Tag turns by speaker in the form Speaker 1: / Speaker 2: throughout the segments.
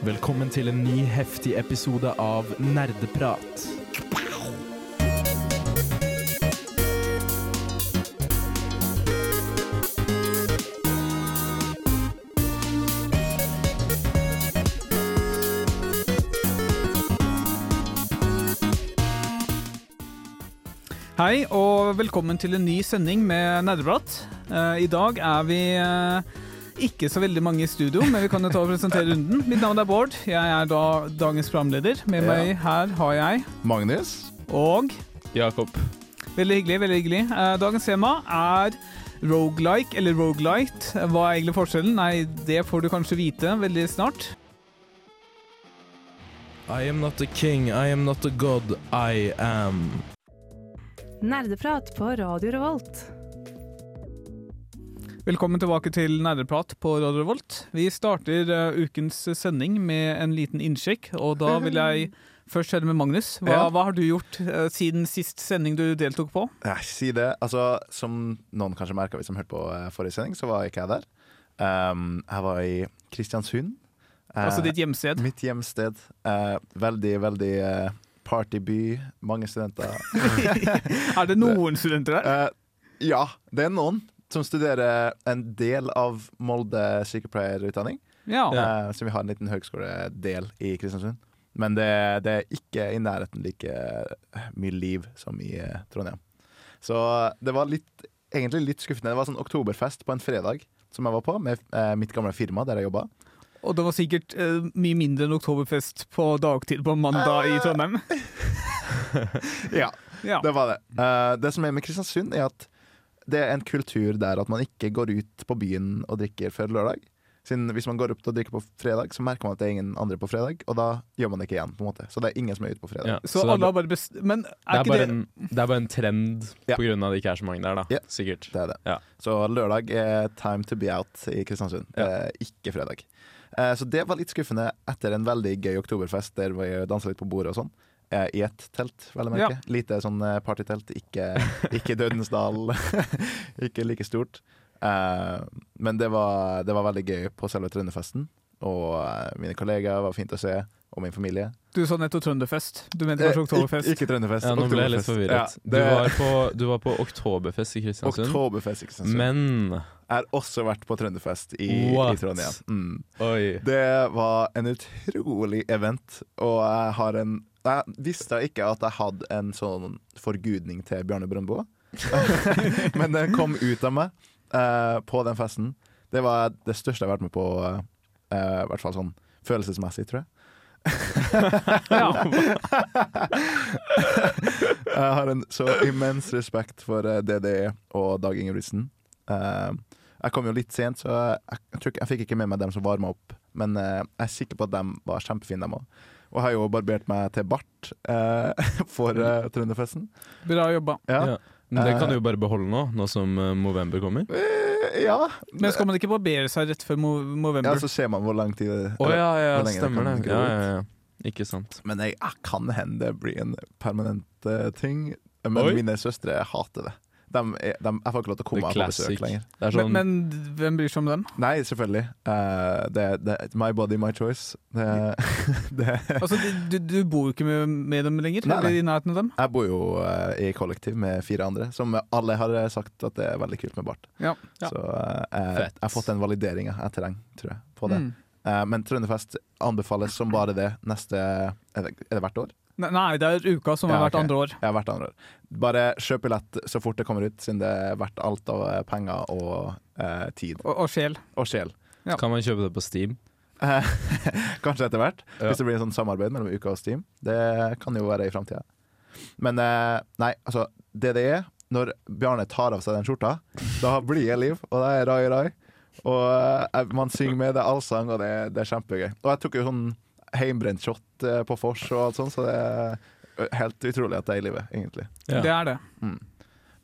Speaker 1: Velkommen til en ny heftig episode av Nerdeprat.
Speaker 2: Hei og velkommen til en ny sending med Nerdeprat. Eh, I dag er vi eh, ikke så veldig mange i studio, men vi kan jo ta og presentere runden. Mitt navn er Bård. Jeg er da dagens programleder. Med
Speaker 3: Ja.
Speaker 2: meg her har jeg
Speaker 3: Magnus.
Speaker 2: og
Speaker 1: Jakob.
Speaker 2: Veldig hyggelig. veldig hyggelig. Eh, Dagens tema er rogelike eller rogelight. Hva er egentlig forskjellen? Nei, det får du kanskje vite veldig snart.
Speaker 1: I am not a king, I am not a god, I am.
Speaker 4: Nerdeprat på Radio Revolt.
Speaker 2: Velkommen tilbake til Nerdeprat på Radio Revolt. Vi starter uh, ukens sending med en liten innsjekk, og da vil jeg først høre med Magnus. Hva,
Speaker 3: Ja.
Speaker 2: hva har du gjort uh, siden sist sending du deltok på?
Speaker 3: Jeg si det. Altså, som noen kanskje merka hvis de hørte på uh, forrige sending, så var ikke jeg der. Um, jeg var i Kristiansund.
Speaker 2: Altså ditt hjemsted.
Speaker 3: Mitt hjemsted. Veldig, veldig partyby. Mange studenter.
Speaker 2: er det noen studenter der?
Speaker 3: Ja, det er noen som studerer en del av Molde sykepleierutdanning.
Speaker 2: Ja.
Speaker 3: Uh, så vi har en liten høgskoledel i Kristiansund. Men det, det er ikke i nærheten like mye liv som i eh, Trondheim. Så det var litt, egentlig litt skuffende. Det var sånn oktoberfest på en fredag som jeg var på, med uh, mitt gamle firma der jeg jobba.
Speaker 2: Og det var sikkert uh, mye mindre enn oktoberfest på dagtid på mandag i Trondheim.
Speaker 3: Ja,
Speaker 2: Ja.
Speaker 3: det var det. Eh, det som er med Kristiansund, er at det er en kultur der at man ikke går ut på byen og drikker før lørdag. Siden Hvis man går opp og drikker på fredag, så merker man at det er ingen andre på fredag, og da gjør man det ikke igjen. på en måte Så det er ingen som er ute på fredag.
Speaker 1: Ja,
Speaker 2: Så,
Speaker 1: det er
Speaker 2: bare
Speaker 1: Det
Speaker 2: er
Speaker 1: bare
Speaker 2: det
Speaker 1: en, det er bare en trend
Speaker 3: Ja.
Speaker 1: på grunn av at det ikke er så mange der, da.
Speaker 3: Ja.
Speaker 1: Sikkert.
Speaker 3: Det er det.
Speaker 1: Ja.
Speaker 3: Så lørdag er time to be out i Kristiansund,
Speaker 1: Ja.
Speaker 3: eh, ikke fredag. Eh, så det var litt skuffende etter en veldig gøy oktoberfest der vi dansa litt på bordet og sånn. Eh, I et telt, vel å merke. Lite sånn eh, partytelt, ikke, ikke Dødensdal. ikke like stort. Uh, men det var, det var veldig gøy på selve trønderfesten. Og uh, mine kollegaer var fint å se, og min familie.
Speaker 2: Du sa nettopp Trønderfest. Du mente kanskje Oktoberfest?
Speaker 3: Ikke, ikke Trønderfest.
Speaker 1: Ja, nå ble jeg litt forvirret.
Speaker 3: Ja,
Speaker 1: du, var på, du var på Oktoberfest i Kristiansund,
Speaker 3: Oktoberfest i Kristiansund.
Speaker 1: men
Speaker 3: Jeg har også vært på Trønderfest i, i? Trondheim. Mm.
Speaker 1: Oi.
Speaker 3: Det var en utrolig event, og jeg har en Jeg visste ikke at jeg hadde en sånn forgudning til Bjarne Brøndbo, men den kom ut av meg uh, på den festen. Det var det største jeg har vært med på, uh, i hvert fall sånn følelsesmessig, tror jeg. jeg har en så immens respekt for eh, DDE og Dag Ingebrigtsen. Uh, jeg kom jo litt sent, så jeg, jeg, jeg fikk ikke med meg dem som varma opp. Men jeg er sikker på at de var kjempefine, dem òg. Og har jo barbert meg til bart eh, for eh, Trønderfesten.
Speaker 2: Bra jobba.
Speaker 3: Ja.
Speaker 1: Ja. Men det kan
Speaker 3: Eh.
Speaker 1: du jo bare beholde nå, nå som eh, Movember kommer.
Speaker 3: Eh, ja.
Speaker 2: Men skal man ikke barbere seg rett før mo
Speaker 3: ja, så ser man hvor lang tid det
Speaker 1: Å ja, ja,
Speaker 3: hvor lenge det
Speaker 1: stemmer det.
Speaker 3: kan gro
Speaker 1: Ja, ja, ja. Ikke sant.
Speaker 3: Men jeg, jeg kan hende det blir en permanent eh, ting. Men
Speaker 1: Oi.
Speaker 3: mine søstre hater det. De er, de, jeg får ikke lov til å komme på besøk lenger.
Speaker 1: Det er sånn
Speaker 2: men, men hvem bryr seg om dem?
Speaker 3: Nei, selvfølgelig. Uh, det, det, my body, my choice. Det, det,
Speaker 2: Altså, du, du bor jo ikke med, med dem lenger?
Speaker 3: Nei, nei.
Speaker 2: Eller i nærheten av dem?
Speaker 3: jeg bor jo uh, i kollektiv med fire andre, som alle har sagt at det er veldig kult med bart.
Speaker 2: Ja.
Speaker 1: Ja.
Speaker 3: Så uh, jeg, jeg har fått den valideringa jeg trenger, tror jeg, på det.
Speaker 2: Mm.
Speaker 3: Eh, men Trønderfest anbefales som bare det neste Er det, er det hvert år?
Speaker 2: Nei, det er uka som har
Speaker 3: er
Speaker 2: vært
Speaker 3: okay.
Speaker 2: andre år.
Speaker 3: Ja, hvert andre år. Bare kjøp billett så fort det kommer ut, siden det er verdt alt av eh, penger og eh, tid.
Speaker 2: Og, og sjel.
Speaker 3: Og sjel.
Speaker 2: Ja.
Speaker 1: Kan man kjøpe det på Steam?
Speaker 3: Eh, Kanskje etter hvert,
Speaker 1: Ja.
Speaker 3: hvis det blir en sånn samarbeid mellom Uka og Steam. Det kan jo være i framtida. Men eh, nei, altså Det det er, når Bjarne tar av seg den skjorta, da blir jeg liv, og det er rai rai. Og eh, man synger med, det er allsang, og det, det er kjempegøy. Og jeg tok jo sånn heimbrent shot eh, på vors og alt sånt, så det er helt utrolig at det er i livet, egentlig.
Speaker 1: Ja.
Speaker 2: Det er det.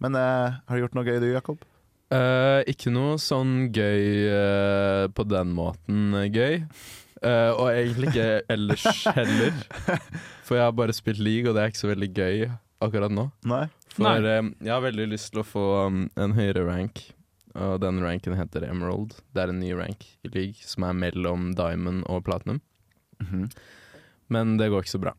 Speaker 3: Men uh, har du gjort noe gøy du, Jakob?
Speaker 1: Uh, ikke noe sånn gøy uh, på den måten gøy. Eh, og egentlig ikke ellers heller. For jeg har bare spilt league, og det er ikke så veldig gøy akkurat nå.
Speaker 3: Nei?
Speaker 1: For eh, jeg har veldig lyst til å få um, en høyere rank. og den ranken heter Emerald. Det er en ny rank i league som er mellom diamond og platinum.
Speaker 3: Mhm.
Speaker 1: Men det går ikke så bra.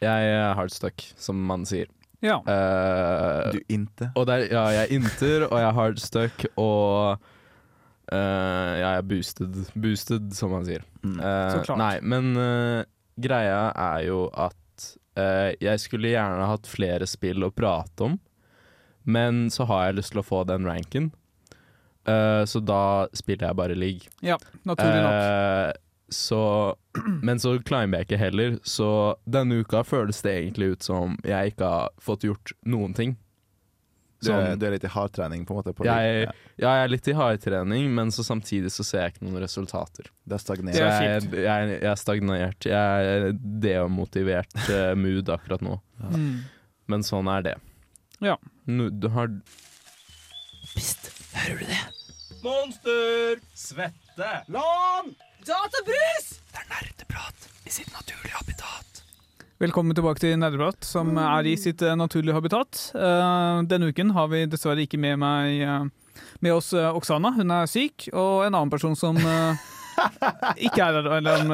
Speaker 1: Jeg er hardstuck, som man sier.
Speaker 2: Ja.
Speaker 1: Uh,
Speaker 3: Du inte.
Speaker 1: og det er, ja, jeg er inter, og jeg er hardstuck, og uh, jeg er boosted, boosted, som man sier.
Speaker 3: Mm.
Speaker 1: Uh,
Speaker 2: Så klart.
Speaker 1: Nei, men eh, greia er jo at eh, jeg skulle gjerne hatt flere spill å prate om, men så har jeg lyst til å få den ranken. Eh, så da spiller jeg bare league.
Speaker 2: ja, naturlig nok.
Speaker 1: Så, men så climber jeg ikke heller, så denne uka føles det egentlig ut som jeg ikke har fått gjort noen ting.
Speaker 3: Du, er,
Speaker 1: Sånn,
Speaker 3: du er litt i hardtrening, på en måte? På
Speaker 1: Jeg-
Speaker 3: ja.
Speaker 1: ja, jeg er litt i hardtrening, men så samtidig så ser jeg ikke noen resultater.
Speaker 3: Det er stagnert.
Speaker 2: Så
Speaker 1: jeg, jeg, jeg er stagnert. Jeg er demotivert uh, mood akkurat nå.
Speaker 2: Mm.
Speaker 1: Men sånn er det.
Speaker 2: Ja.
Speaker 1: Nå, du har
Speaker 4: Monster! Svette!
Speaker 5: Lån! Databrus!
Speaker 2: Velkommen tilbake til Nerdeprat, som er i sitt eh, naturlige habitat. Eh, denne uken har vi dessverre ikke med meg eh, med oss Oksana, hun er syk, og en annen person som ikke er her, eller.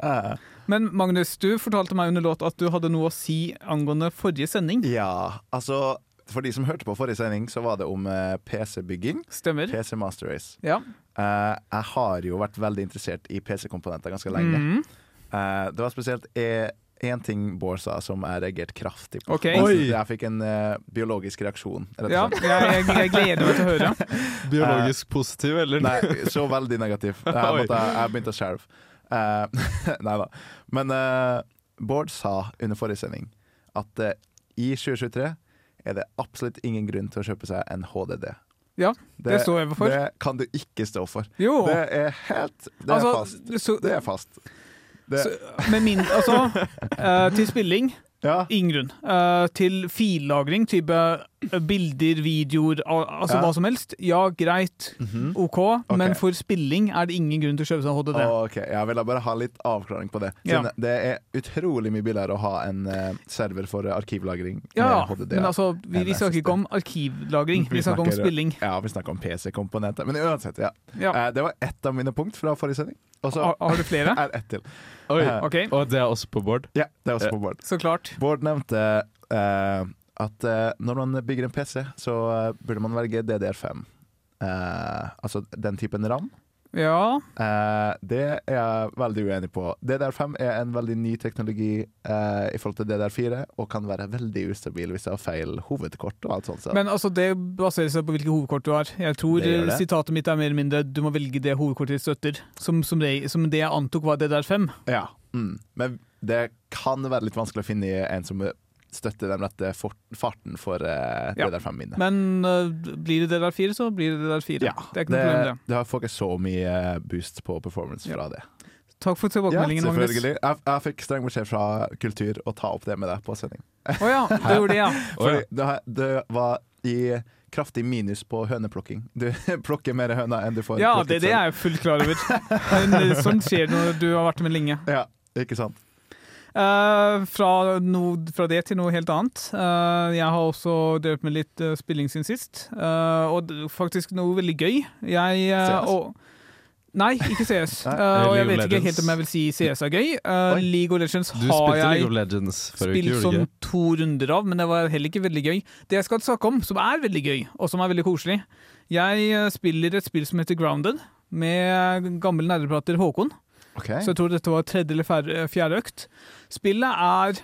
Speaker 3: Eh,
Speaker 2: Men Magnus, du fortalte meg under låt at du hadde noe å si angående forrige sending.
Speaker 3: ja, altså For de som hørte på forrige sending, så var det om PC-bygging.
Speaker 2: Stemmer?
Speaker 3: PC Master Race.
Speaker 2: Ja.
Speaker 3: Eh, jeg har jo vært veldig interessert i PC-komponenter ganske lenge.
Speaker 2: Mm.
Speaker 3: Uh, det var spesielt én ting Bård sa som jeg reagerte kraftig på.
Speaker 2: Okay.
Speaker 3: Jeg,
Speaker 1: Oi.
Speaker 3: jeg fikk en uh, biologisk reaksjon. Rett
Speaker 2: Ja, jeg, jeg, gleder meg til å høre.
Speaker 1: biologisk positiv, eller?
Speaker 3: Nei, så veldig negativ. Jeg, måtte, jeg begynte å skjelve. Eh, nei da. Men eh, Bård sa under forrige sending at i 2023 er det absolutt ingen grunn til å kjøpe seg en HDD.
Speaker 2: Ja, det står jeg for.
Speaker 3: Det kan du ikke stå for.
Speaker 2: Jo,
Speaker 3: Det er helt Det er
Speaker 2: altså,
Speaker 3: fast.
Speaker 2: så,
Speaker 3: Det er fast. Det,
Speaker 2: så, med min, altså uh, Til spilling,
Speaker 3: ja.
Speaker 2: ingen grunn. Uh, til fillagring, type bilder, videoer, al altså
Speaker 3: Ja.
Speaker 2: hva som helst. Ja, greit,
Speaker 3: Mhm.
Speaker 2: OK, men for spilling er det ingen grunn til å kjøpe seg HDD.
Speaker 3: Ok, Jeg ville bare ha litt avklaring på det.
Speaker 2: Ja.
Speaker 3: Det er utrolig mye billigere å ha en uh, server for eh, arkivlagring
Speaker 2: Ja,
Speaker 3: med HDD.
Speaker 2: men altså, vi, vi snakker ikke om arkivlagring, vi snakker om spilling.
Speaker 3: Ja, vi snakker om PC-komponenter. Men uansett, ja.
Speaker 2: Ja.
Speaker 3: Eh, det var ett av mine punkt fra forrige sending. Også,
Speaker 2: Har, har du flere?
Speaker 3: er ett til.
Speaker 1: Oi.
Speaker 3: Eh,
Speaker 2: OK,
Speaker 1: Og det er også på board?
Speaker 3: Ja, det er også på Bård.
Speaker 2: så klart.
Speaker 3: Bård nevnte eh, at uh, når man bygger en PC, så uh, burde man velge DDR5. Uh, altså den typen ram.
Speaker 2: Ja,
Speaker 3: Eh, det er jeg veldig uenig på. DDR5 er en veldig ny teknologi eh, i forhold til DDR4, og kan være veldig ustabil hvis det har feil hovedkort og alt sånt. Så.
Speaker 2: men altså, det baserer seg på hvilke hovedkort du har. Jeg tror
Speaker 3: Det det.
Speaker 2: sitatet mitt er mer eller mindre du må velge det hovedkortet ditt støtter, som, som, det, som det jeg antok var DDR5.
Speaker 3: ja. mm. Men det kan være litt vanskelig å finne en som støtter dem rette farten for uh,
Speaker 2: Ja.
Speaker 3: DDR5-minnet.
Speaker 2: Men uh, blir det DDR4, så blir det DDR4.
Speaker 3: Ja,
Speaker 2: det er ikke noe problem, det.
Speaker 3: det har fått så mye boost på performance fra det.
Speaker 2: Takk for
Speaker 3: Ja,
Speaker 2: tilbakemeldingen, Magnus.
Speaker 3: selvfølgelig. Jeg, jeg fikk streng beskjed fra kultur å ta opp det med deg på sending.
Speaker 2: Å ja, det gjorde det, ja.
Speaker 3: Fordi det, det var i kraftig minus på høneplukking. Du plukker mer høner enn du får
Speaker 2: Ja,
Speaker 3: plukket
Speaker 2: det, det er jeg fullt klar over. Men sånn skjer når du har vært med lenge.
Speaker 3: Ja, ikke sant?
Speaker 2: Eh, fra, no, fra det til noe helt annet. Uh, jeg har også drevet med litt uh, spilling siden sist, eh, og faktisk noe veldig gøy. Jeg og Nei, ikke CS.
Speaker 3: Nei.
Speaker 2: Eh, og jeg vet ikke helt om jeg vil si CS er gøy. League of Legends har jeg
Speaker 1: of Legends forrige uke,
Speaker 2: spilt som to runder av, men det var heller ikke veldig gøy. Det jeg skal snakke om, som er veldig gøy, og som er veldig koselig Jeg spiller et spill som heter Grounded, med gammel nerdeprater Håkon.
Speaker 3: Okay.
Speaker 2: Så jeg tror dette var tredje eller fjerde økt. Spillet er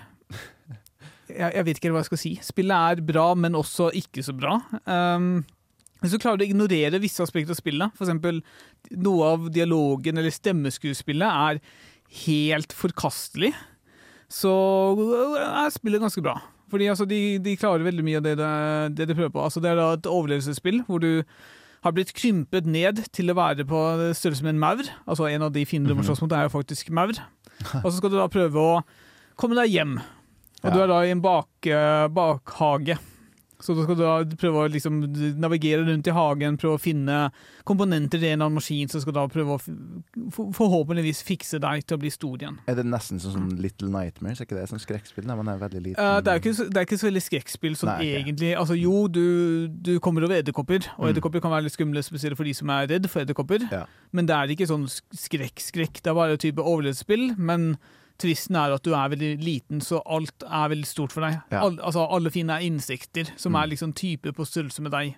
Speaker 2: jeg, jeg vet ikke hva jeg skal si. Spillet er bra, men også ikke så bra. Um, hvis du klarer å ignorere visse aspekter av spillet, f.eks. noe av dialogen eller stemmeskuespillet er helt forkastelig, så er spillet ganske bra. Fordi altså, de, de klarer veldig mye av det, det, det de prøver på. Altså, det er et overlevelsesspill hvor du har blitt krympet ned til å være på størrelse med en maur. Altså En av de fiendene du må slåss mot, er jo faktisk maur. Og så skal du da prøve å komme deg hjem. Og
Speaker 3: Ja.
Speaker 2: du er da i en bak, eh, bakhage. Så da skal du da prøve å liksom navigere rundt i hagen, prøve å finne komponenter i en eller annen maskin som skal da prøve å forhåpentligvis fikse deg til å bli stor igjen.
Speaker 3: Er det nesten sånn som Little Nightmares? Er ikke det sånn skrekkspill? Nei, man er veldig liten.
Speaker 2: Uh, det, er ikke, det er ikke så veldig skrekkspill sånn
Speaker 3: Nei,
Speaker 2: egentlig. Altså jo, du, du kommer over edderkopper, og
Speaker 3: Mm.
Speaker 2: edderkopper kan være litt skumle, spesielt for de som er redd for edderkopper.
Speaker 3: Ja.
Speaker 2: Men det er ikke sånn skrekk-skrekk, det er bare type overlevelsesspill. Men tvisten er at du er veldig liten, så alt er veldig stort for deg.
Speaker 3: Ja.
Speaker 2: All, altså Alle finner insekter som
Speaker 3: Mm.
Speaker 2: er liksom typer på størrelse med deg,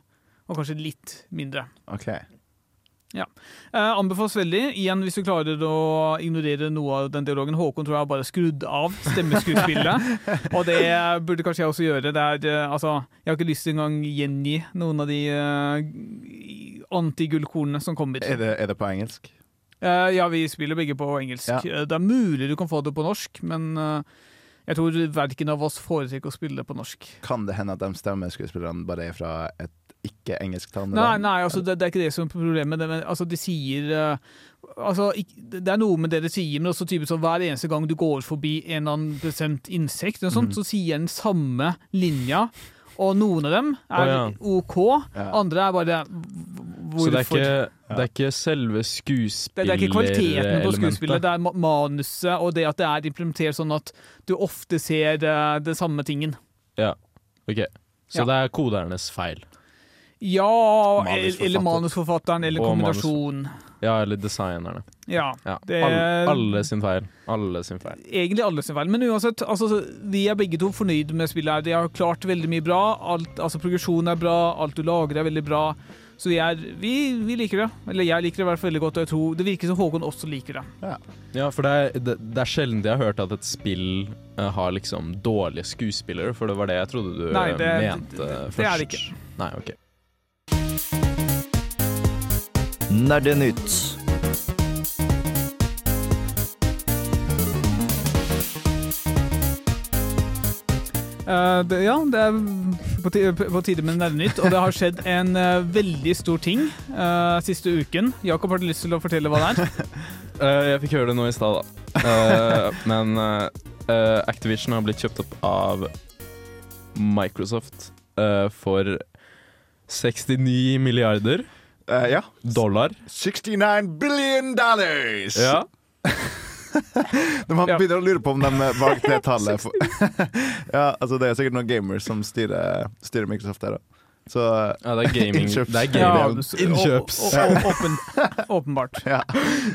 Speaker 2: og kanskje litt mindre.
Speaker 3: OK.
Speaker 2: Eh, anbefales veldig. Igjen, hvis du klarer å ignorere noe av den dialogen. Håkon tror jeg har bare skrudd av stemmeskuespillet. og det burde kanskje jeg også gjøre. Det er, eh, altså, jeg har ikke lyst til engang gjengi noen av de uh, antigullkornene som kommer.
Speaker 3: Er det, er det på engelsk?
Speaker 2: Eh, ja, vi spiller begge på engelsk.
Speaker 3: Ja.
Speaker 2: Eh, Det er mulig du kan få det på norsk, men uh, jeg tror verken av oss foretrekker å spille det på norsk.
Speaker 3: Kan det hende at de stemmeskuespillerne bare er fra et ikke-engelsktalende
Speaker 2: Nei,
Speaker 3: land?
Speaker 2: nei altså, det, det er ikke det som er problemet. Det, men, altså, de sier uh, altså, Det er noe med det de sier, men også typisk sånn hver eneste gang du går forbi en eller annen bestemt insekt, sånt,
Speaker 3: mm.
Speaker 2: så sier den samme linja. Og noen av dem er
Speaker 1: oh, ja.
Speaker 2: OK, andre er bare Hvorfor?
Speaker 1: Så det er, ikke, det er ikke selve
Speaker 2: Det, det er ikke kvaliteten på skuespillet,
Speaker 1: skuespillerelementet?
Speaker 2: det er manuset og det at det er implementert sånn at du ofte ser det, det samme tingen.
Speaker 1: Ok, Så
Speaker 2: Ja.
Speaker 1: det er kodernes feil?
Speaker 2: Ja,
Speaker 3: Manusforfatter.
Speaker 2: eller manusforfatteren, eller
Speaker 1: Og manus-
Speaker 2: kombinasjon.
Speaker 1: Ja, eller designerne.
Speaker 2: Ja.
Speaker 1: Ja.
Speaker 2: Det-
Speaker 1: Alle, alle sin feil. Alle sin feil.
Speaker 2: Egentlig alle sin feil. Men uansett, altså, vi er begge to fornøyd med spillet. her. De har klart veldig mye bra. Alt, altså, progresjonen er bra, alt du lager er veldig bra. Så vi, er, vi, vi liker det. Eller jeg liker det i hvert fall veldig godt, og jeg tror det virker som Håkon også liker det.
Speaker 1: Ja, for det er, det, det er sjelden jeg har hørt at et spill eh, har liksom dårlige skuespillere, for det var det jeg trodde du
Speaker 2: Nei,
Speaker 1: eh,
Speaker 2: det-
Speaker 1: mente
Speaker 2: det-
Speaker 1: først.
Speaker 2: det er det ikke.
Speaker 1: Nei, ok.
Speaker 4: Nerdenytt.
Speaker 2: Uh, det, ja, det er på, tide, på tide med Nerdenytt, og det har skjedd en uh, veldig stor ting uh, siste uken. Jakob, har du lyst til å fortelle hva det er?
Speaker 1: Eh, jeg fikk høre det nå i stad, da. Eh, men eh, eh, Activision har blitt kjøpt opp av Microsoft eh, for 69 milliarder
Speaker 3: Eh, ja.
Speaker 1: dollar.
Speaker 3: 69 billion dollars!
Speaker 1: Ja.
Speaker 3: De har
Speaker 2: Ja.
Speaker 3: begynner å lure på om de valgte det tallet. Ja, altså det er sikkert noen gamers som styrer, styrer Microsoft der, da. Så
Speaker 1: ja, det er gaming.
Speaker 3: Innkjøps-
Speaker 1: Det er gaming.
Speaker 2: åpen, åpenbart.
Speaker 3: ja.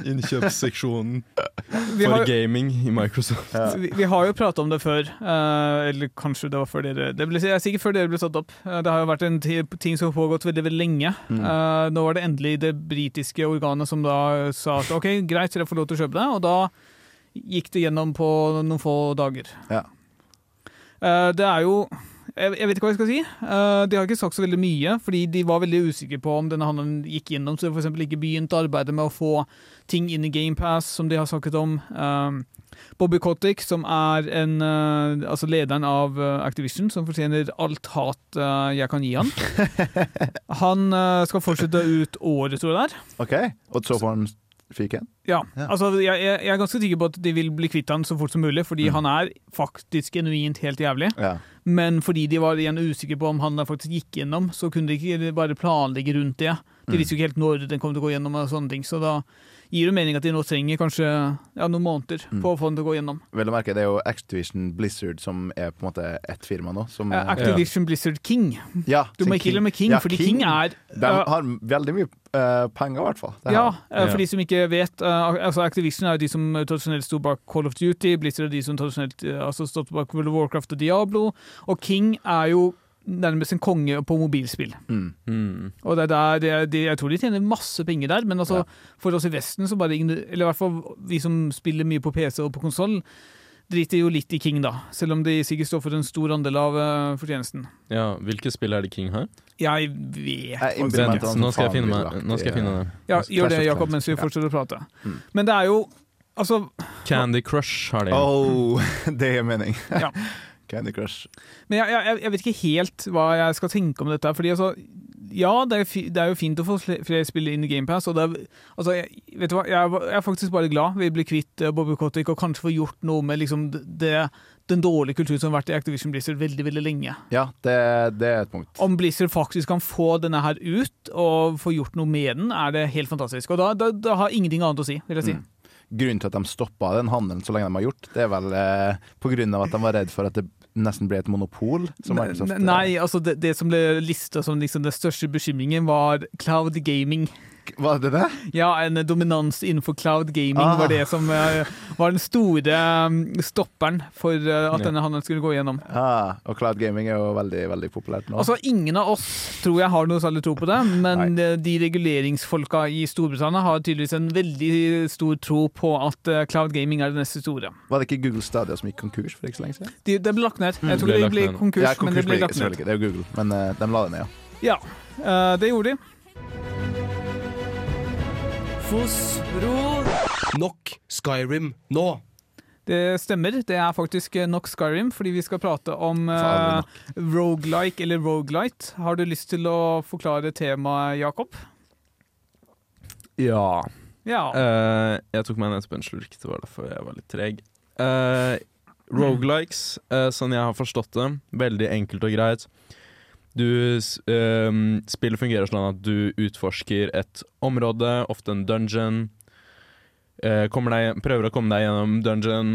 Speaker 1: Innkjøpsseksjonen for
Speaker 2: har,
Speaker 1: gaming i Microsoft.
Speaker 3: ja.
Speaker 2: vi, vi har jo pratet om det før, uh, eller kanskje det var før dere Det ble, jeg er sikkert før dere ble satt opp. Uh, det har jo vært en ting som har pågått veldig, veldig lenge.
Speaker 3: Mm.
Speaker 2: Eh, nå var det endelig det britiske organet som da sa at OK, greit, dere får lov til å kjøpe det. Og da gikk det gjennom på noen få dager.
Speaker 3: Ja.
Speaker 2: Eh, det er jo jeg, jeg vet ikke hva jeg skal si. Uh, de har ikke sagt så veldig mye, fordi de var veldig usikre på om denne handelen gikk gjennom. Så de eksempel ikke begynt arbeidet med å få ting inn i GamePass, som de har snakket om. Um, Bobby Kotick, som er en, uh, altså lederen av eh, Activision, som fortjener alt hat uh, jeg kan gi han. Han uh, skal fortsette ut året, tror jeg det er.
Speaker 3: OK. Og så får han fyken?
Speaker 2: Ja,
Speaker 3: Ja.
Speaker 2: altså jeg, jeg er ganske sikker på at de vil bli kvitt han så fort som mulig, fordi
Speaker 3: Mm.
Speaker 2: han er faktisk genuint helt jævlig.
Speaker 3: Ja.
Speaker 2: Men fordi de var igjen usikre på om han faktisk gikk gjennom, så kunne de ikke bare planlegge rundt det. De
Speaker 3: Mm.
Speaker 2: visste jo ikke helt når den kom til å gå gjennom, og sånne ting, så da gir jo mening at de nå trenger kanskje ja, noen måneder
Speaker 3: Mm.
Speaker 2: på å få den til å gå gjennom.
Speaker 3: Vel å merke, det er jo Activision Blizzard som er på en måte ett firma nå. Som,
Speaker 2: ja, Activision Blizzard King.
Speaker 3: ja,
Speaker 2: Du må
Speaker 3: ikke
Speaker 2: ikke glemme King,
Speaker 3: Ja,
Speaker 2: fordi King, er
Speaker 3: De
Speaker 2: eh,
Speaker 3: har veldig mye uh, penger, i hvert fall.
Speaker 2: Ja, eh, for
Speaker 1: Ja.
Speaker 2: de som ikke vet. eh, altså Activision er jo de som tradisjonelt sto bak Call of Duty. Blizzard er de som tradisjonelt altså stått bak World of Warcraft og Diablo. Og King er jo nærmest en konge på mobilspill.
Speaker 3: Mm.
Speaker 1: Mm.
Speaker 2: Og det er der, det er, de, Jeg tror de tjener masse penger der, men altså,
Speaker 3: Ja.
Speaker 2: for oss i Vesten, så bare Eller i hvert fall vi som spiller mye på PC og på konsoll, driter jo litt i King, da. Selv om de sikkert står for en stor andel av uh, fortjenesten.
Speaker 1: Ja, hvilke spill er det King har?
Speaker 2: Jeg vet
Speaker 3: Jeg
Speaker 2: faktisk ikke.
Speaker 1: nå skal jeg finne, meg, nå skal jeg finne det.
Speaker 2: Ja, gjør det, Jakob, mens vi fortsetter å prate.
Speaker 3: Mm.
Speaker 2: Men det er jo Altså,
Speaker 1: Candy Crush har de.
Speaker 3: Oh, det gir mening.
Speaker 2: Ja.
Speaker 3: Candy Crush.
Speaker 2: Men jeg, jeg, jeg vet ikke helt hva jeg skal tenke om dette. Fordi altså, ja, det er, det er jo fint å få fle- flere spill inn i GamePass. Og det er, altså, jeg, vet du hva, jeg, jeg er faktisk bare glad vi blir kvitt eh, Bobby Kotick og kanskje får gjort noe med liksom, det, den dårlige kulturen som har vært i Activision Blizzard veldig veldig lenge.
Speaker 3: Ja, det, det er et punkt.
Speaker 2: Om Blizzard faktisk kan få denne her ut og få gjort noe med den, er det helt fantastisk. Og da, da, da har ingenting annet å si, vil jeg si.
Speaker 3: Mm. Grunnen til at de stoppa den handelen så lenge de har gjort, det er vel eh, av at de var redd for at det nesten ble et monopol. Som Microsoft,
Speaker 2: Nei, altså det, det som ble lista som liksom den største bekymringen, var cloud gaming.
Speaker 3: Var det det?
Speaker 2: Ja, en dominans innenfor cloud gaming
Speaker 3: Ah.
Speaker 2: var det som eh, var den store um, stopperen for eh, at denne handelen skulle gå gjennom.
Speaker 3: Ja, og cloud gaming er jo veldig veldig populært nå.
Speaker 2: Altså, Ingen av oss tror jeg har noe særlig tro på det, men Nei. de reguleringsfolka i Storbritannia har tydeligvis en veldig stor tro på at eh, cloud gaming er det neste store.
Speaker 3: var det ikke Google Stadia som gikk konkurs for ikke så lenge siden?
Speaker 2: De, det ble lagt ned. Jeg tror
Speaker 1: ble
Speaker 2: det ble konkurs,
Speaker 3: ja,
Speaker 2: men det ble
Speaker 3: blir
Speaker 2: lagt ned.
Speaker 3: det er jo Google, men eh, de la det ned, ja.
Speaker 2: Ja, eh, det gjorde de.
Speaker 5: Fosro.
Speaker 4: Nok Skyrim nå.
Speaker 2: Det stemmer. Det er faktisk eh, nok Skyrim, fordi vi skal prate om uh, rogelike eller rogelight. Har du lyst til å forklare temaet, Jakob?
Speaker 1: Ja.
Speaker 2: Ja.
Speaker 1: Uh, jeg tok meg nettopp en slurk, det var derfor jeg var litt treg. Uh, Rogelikes, uh, sånn jeg har forstått det, veldig enkelt og greit. Du, ehm, spillet fungerer sånn at du utforsker et område, ofte en dungeon. eh, deg, prøver å komme deg gjennom dungeon,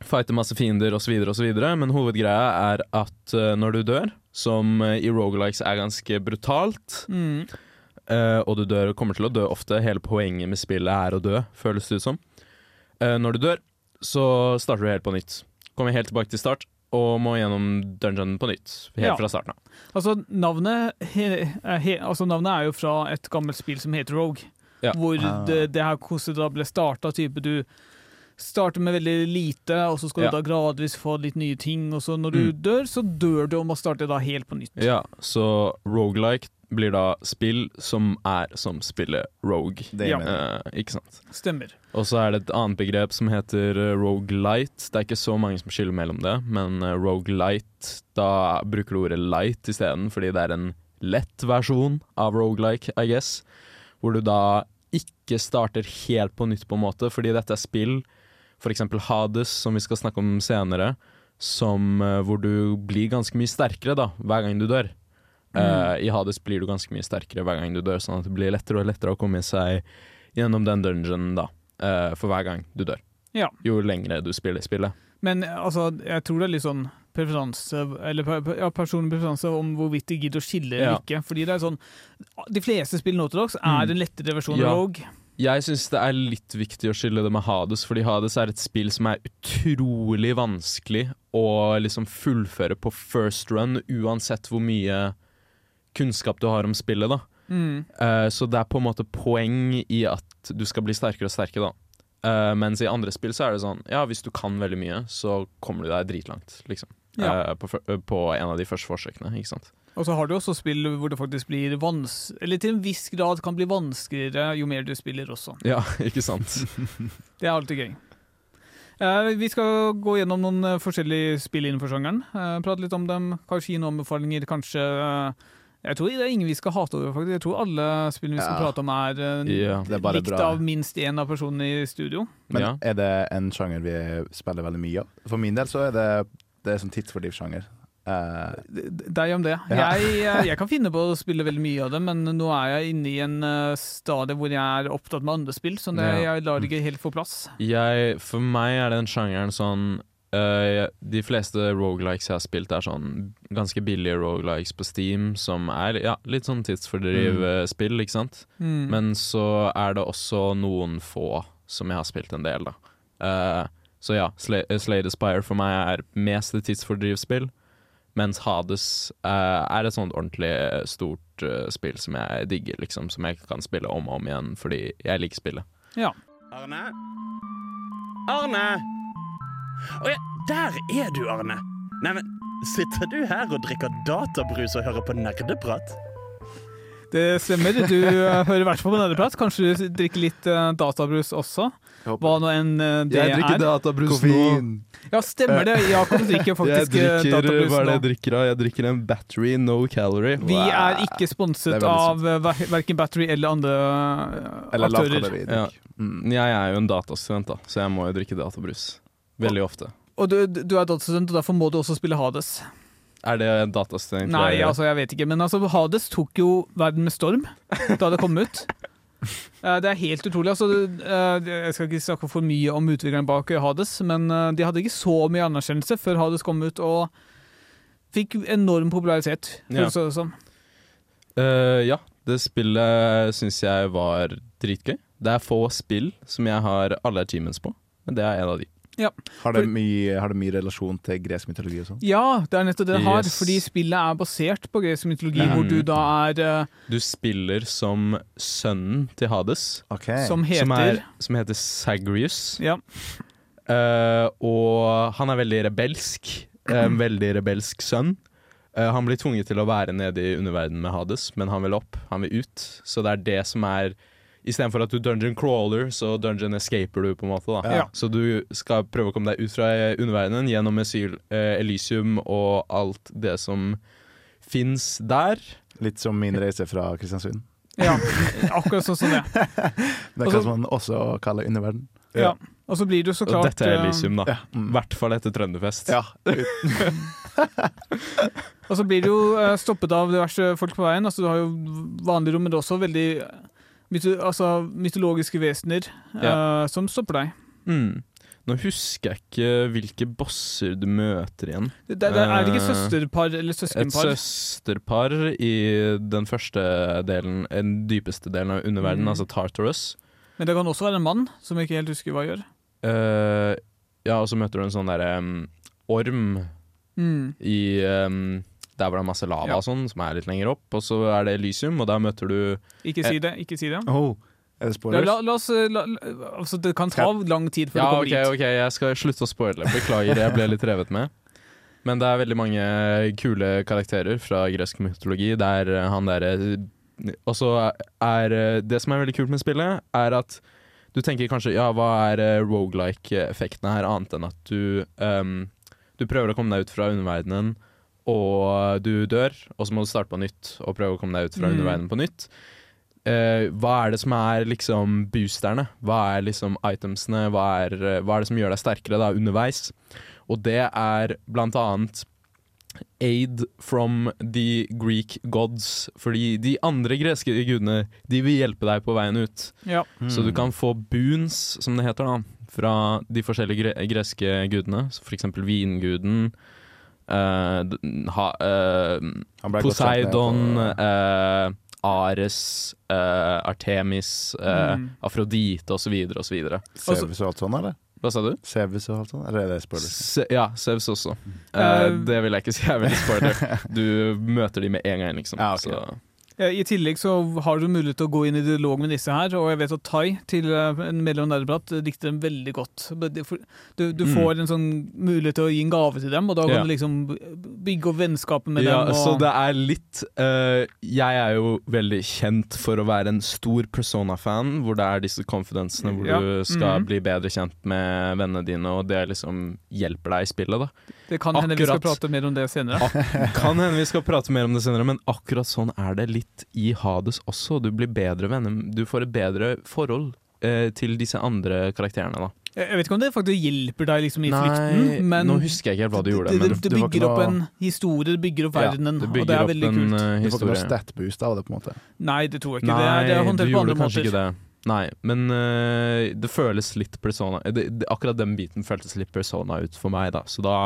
Speaker 1: fighter masse fiender osv., osv. Men hovedgreia er at eh, når du dør, som eh, i Rogalikes er ganske brutalt,
Speaker 2: Mm.
Speaker 1: Og du dør, og kommer til å dø ofte. Hele poenget med spillet er å dø, føles det ut som. Når du dør, så starter du helt på nytt. Kommer helt tilbake til start, og må gjennom dungeonen på nytt. Helt
Speaker 2: Ja.
Speaker 1: fra starten av.
Speaker 2: Altså, navnet, he, he, altså, navnet er jo fra et gammelt spill som heter Rogue.
Speaker 1: Ja.
Speaker 2: Hvor
Speaker 3: Ah.
Speaker 2: det, det her hvordan det da ble starta. Type du starter med veldig lite, og så skal
Speaker 1: Ja.
Speaker 2: du da gradvis få litt nye ting. Og så når du
Speaker 1: Mm.
Speaker 2: dør, så dør du og må starte da helt på nytt.
Speaker 1: Ja, så rogelike blir da spill som er som spillet Rogue.
Speaker 3: Det
Speaker 2: Ja.
Speaker 1: Eh, ikke sant.
Speaker 2: Stemmer.
Speaker 1: Og så er det et annet begrep som heter Rogue roguelite. Det er ikke så mange som skiller mellom det, men Rogue roguelite, da bruker du ordet light isteden, fordi det er en lett versjon av roguelike, I guess. Hvor du da ikke starter helt på nytt, på en måte, fordi dette er spill, eksempel Hades, som vi skal snakke om senere, som, uh, hvor du blir ganske mye sterkere da, hver gang du dør. Uh, I Hades blir du ganske mye sterkere hver gang du dør, sånn at det blir lettere og lettere å komme seg gjennom den dungeonen da, uh, for hver gang du dør.
Speaker 2: Ja.
Speaker 1: Jo lengre du spiller spillet.
Speaker 2: Men altså, jeg tror det er litt sånn preferanse Eller ja, personlig preferanse om hvorvidt de gidder å skille eller
Speaker 1: Ja.
Speaker 2: ikke. Fordi det er sånn De fleste spill dags er
Speaker 1: Mm.
Speaker 2: en lettere versjon
Speaker 1: Ja.
Speaker 2: av Rogue.
Speaker 1: Jeg syns det er litt viktig å skille det med Hades, fordi Hades er et spill som er utrolig vanskelig å liksom fullføre på first run, uansett hvor mye kunnskap du har om spillet, da.
Speaker 2: Mm.
Speaker 1: Uh, så det er på en måte poeng i at du skal bli sterkere og sterkere, da. Uh, mens i andre spill så er det sånn Ja, hvis du kan veldig mye, så kommer du deg dritlangt, liksom.
Speaker 2: Ja.
Speaker 1: Uh, på, på en av de første forsøkene, ikke sant.
Speaker 2: Og så har du også spill hvor det faktisk blir vans... Eller til en viss grad kan bli vanskeligere jo mer du spiller også.
Speaker 1: Ja, ikke sant.
Speaker 2: Det er alltid gøy. Vi skal gå gjennom noen forskjellige spill innenfor sjangeren. Prate litt om dem, kanskje gi noen anbefalinger. Kanskje Jeg tror det er ingen vi skal hate over, faktisk. Jeg tror alle spillene vi skal
Speaker 3: Ja.
Speaker 2: prate om, er eh,
Speaker 1: Ja.
Speaker 3: Er
Speaker 2: likt
Speaker 3: bra.
Speaker 2: av minst én av personene i studio.
Speaker 3: Men
Speaker 1: Ja.
Speaker 3: er det en sjanger vi spiller veldig mye av? For min del så er det Det er sånn tidsfordrivsjanger. Eh,
Speaker 2: D- d- Deg om det.
Speaker 3: Ja.
Speaker 2: Jeg, eh, jeg kan finne på å spille veldig mye av det, men nå er jeg inne i en uh, stadie hvor jeg er opptatt med andre spill, så det,
Speaker 1: Ja.
Speaker 2: jeg lar det ikke helt få plass.
Speaker 1: Jeg, for meg er den sjangeren sånn eh, De fleste rogelikes jeg har spilt, er sånn ganske billige rogelikes på Steam, som er ja, litt sånn tidsfordrivspill, mm. ikke sant.
Speaker 2: Mm.
Speaker 1: Men så er det også noen få som jeg har spilt en del, da. Uh, så ja, Slay, eh, Slay the Spire for meg er mest et tidsfordrivsspill. Mens Hades uh, er et sånt ordentlig stort eh, spill som jeg digger, liksom. Som jeg kan spille om og om igjen fordi jeg liker spillet.
Speaker 2: ja.
Speaker 4: Arne? Arne! Å ja, der er du, Arne. Neimen, sitter du her og drikker databrus og hører på nerdeprat?
Speaker 2: Det stemmer. Du eh, hører i hvert fall på nerdeprat. Kanskje du drikker litt eh, databrus også? Hva nå enn det er.
Speaker 1: Jeg drikker
Speaker 2: er.
Speaker 1: databrus nå.
Speaker 2: Ja, stemmer det. Jakob drikker faktisk jeg
Speaker 1: drikker,
Speaker 2: databrus
Speaker 1: hva er det jeg drikker av? Jeg drikker en battery no calorie.
Speaker 2: Vi er ikke sponset
Speaker 3: er
Speaker 2: av ver verken Battery eller andre eh,
Speaker 3: Eller
Speaker 2: aktører.
Speaker 3: lavkalori.
Speaker 1: Ja.
Speaker 3: Mm.
Speaker 1: Jeg er jo en datastudent, da, så jeg må jo drikke databrus. Veldig ofte.
Speaker 2: Og du, du er datastudent, og derfor må du også spille Hades.
Speaker 1: Er det en datastudent?
Speaker 2: Nei,
Speaker 1: jeg
Speaker 2: altså jeg vet ikke, men altså Hades tok jo verden med storm da det kom ut. Eh, Det er helt utrolig. altså eh, Jeg skal ikke snakke for mye om utvikleren bak Hades, men eh, de hadde ikke så mye anerkjennelse før Hades kom ut, og fikk enorm popularitet.
Speaker 1: Ja.
Speaker 2: det sånn.
Speaker 1: uh, ja, det spillet syns jeg var dritgøy. Det er få spill som jeg har alle achievements på, men det er en av de.
Speaker 3: Har, det mye, har det mye relasjon til gresk mytologi og sånn?
Speaker 2: Ja, det er nettopp det det har,
Speaker 1: Yes.
Speaker 2: fordi spillet er basert på gresk mytologi,
Speaker 1: mm.
Speaker 2: hvor du da er eh,
Speaker 1: Du spiller som sønnen til Hades,
Speaker 3: okay.
Speaker 2: Som heter
Speaker 1: som, er, som heter Sagrius.
Speaker 2: Ja.
Speaker 1: Uh, og han er veldig rebelsk. En veldig rebelsk sønn. Uh, han blir tvunget til å være nede i underverdenen med Hades, men han vil opp, han vil ut. Så det er det som er Istedenfor at du dungeon crawler, så dungeon escaper du, på en måte. da
Speaker 3: Ja.
Speaker 1: Så du skal prøve å komme deg ut fra underverdenen gjennom Esyl, eh, Elysium og alt det som fins der.
Speaker 3: Litt som min reise fra Kristiansund.
Speaker 2: Ja, akkurat sånn som det.
Speaker 3: Det kan man også kalle underverden.
Speaker 2: Ja. Og så blir det jo så
Speaker 1: Og
Speaker 2: klart
Speaker 1: dette er
Speaker 2: eh,
Speaker 1: Elysium, da.
Speaker 3: Ja.
Speaker 1: I
Speaker 3: Mm.
Speaker 1: hvert fall etter Trønderfest.
Speaker 3: ja.
Speaker 2: Og så blir du jo eh, stoppet av diverse folk på veien. Altså, du har jo vanlige rom, men det er også veldig eh, myto altså, mytologiske vesener eh, som stopper deg.
Speaker 1: Mm. Nå husker jeg ikke hvilke bosser du møter igjen.
Speaker 2: Det, det, er det ikke
Speaker 1: Eh,
Speaker 2: søsterpar eller søskenpar?
Speaker 1: Et søsterpar i den første delen, den dypeste delen av underverdenen,
Speaker 2: Mm.
Speaker 1: altså Tartarus.
Speaker 2: Men det kan også være en mann som jeg ikke helt husker hva gjør.
Speaker 1: Uh, ja, og så møter du en sånn derre um, orm
Speaker 2: Mm.
Speaker 1: i um, Der hvor det er masse lava
Speaker 2: Ja.
Speaker 1: og sånn, som er litt lenger opp. Og så er det Elysium, og der møter du
Speaker 2: Ikke si det. ikke si det.
Speaker 3: Oh, er det spoilers?
Speaker 2: la, la oss, eh, la, la- altså, det kan ta lang tid før
Speaker 1: Ja,
Speaker 2: du kommer
Speaker 1: dit.
Speaker 2: dit.
Speaker 1: ok, jeg skal slutte å spoile. Beklager, jeg ble litt revet med. Men det er veldig mange kule karakterer fra gresk mytologi. Der er eh, han derre Og så er eh, Det som er veldig kult med spillet, er at du tenker kanskje ja, hva er eh, roguelike-effekten her, annet enn at du um, Du prøver å komme deg ut fra underverdenen, og du dør, og så må du starte på nytt og prøve å komme deg ut fra
Speaker 2: Mm.
Speaker 1: underverdenen på nytt. Uh, hva er det som er liksom boosterne? Hva er liksom itemsene? Hva er, eh, hva er det som gjør deg sterkere da underveis? Og det er blant annet aid from the Greek gods. Fordi de andre greske gudene De vil hjelpe deg på veien ut.
Speaker 2: Ja.
Speaker 1: Så du kan få boons, som det heter, da fra de forskjellige gre greske gudene. F.eks. for eksempel vinguden. Eh, ha, eh, Poseidon, eh, Ares, eh, Artemis, eh,
Speaker 2: Mm.
Speaker 1: Afrodite osv. osv.
Speaker 3: Sevus og alt sånt, eller?
Speaker 1: Hva sa du?
Speaker 3: Sevus og alt sånt, eller er det spoiler?
Speaker 1: Se, ja, Sevs også. Uh,
Speaker 2: Eh,
Speaker 1: det vil jeg ikke si er veldig spoiler. Du møter de med en gang, liksom.
Speaker 3: Ja, ok.
Speaker 2: Eh, I tillegg så har du mulighet til å gå inn i dialog med disse her, og jeg vet at Tai, til eh, en medlem av Nerdeprat, eh, dikter dem veldig godt. Du, du
Speaker 1: Mm.
Speaker 2: får en sånn mulighet til å gi en gave til dem, og da kan
Speaker 1: Ja.
Speaker 2: du liksom bygge opp vennskapet med
Speaker 1: ja,
Speaker 2: dem.
Speaker 1: så det er litt uh, Jeg er jo veldig kjent for å være en stor Persona-fan, hvor det er disse konfidensene hvor
Speaker 2: Ja.
Speaker 1: du skal
Speaker 2: Mhm.
Speaker 1: bli bedre kjent med vennene dine, og det liksom hjelper deg i spillet, da.
Speaker 2: Det kan hende vi skal prate mer om det senere.
Speaker 1: Kan hende vi skal prate mer om det senere, men akkurat sånn er det litt i Hades også. Du blir bedre venner, du får et bedre forhold eh, til disse andre karakterene, da.
Speaker 2: Jeg vet ikke om det faktisk hjelper deg liksom i
Speaker 1: Nei,
Speaker 2: flukten, men
Speaker 1: nå husker jeg ikke helt hva du gjorde, men
Speaker 2: det, det
Speaker 3: det
Speaker 2: bygger opp
Speaker 3: noe-
Speaker 2: en historie, det bygger opp
Speaker 1: ja,
Speaker 2: verdenen, og det er veldig kult.
Speaker 3: Du får ikke noe stat-boost av det, på en måte.
Speaker 2: Nei, det tror jeg ikke.
Speaker 1: Nei,
Speaker 2: det er, det er håndtert på andre måter.
Speaker 1: ikke det. Nei, men eh, det føles litt persona det, det, Akkurat den biten føltes litt persona ut for meg, da. Så da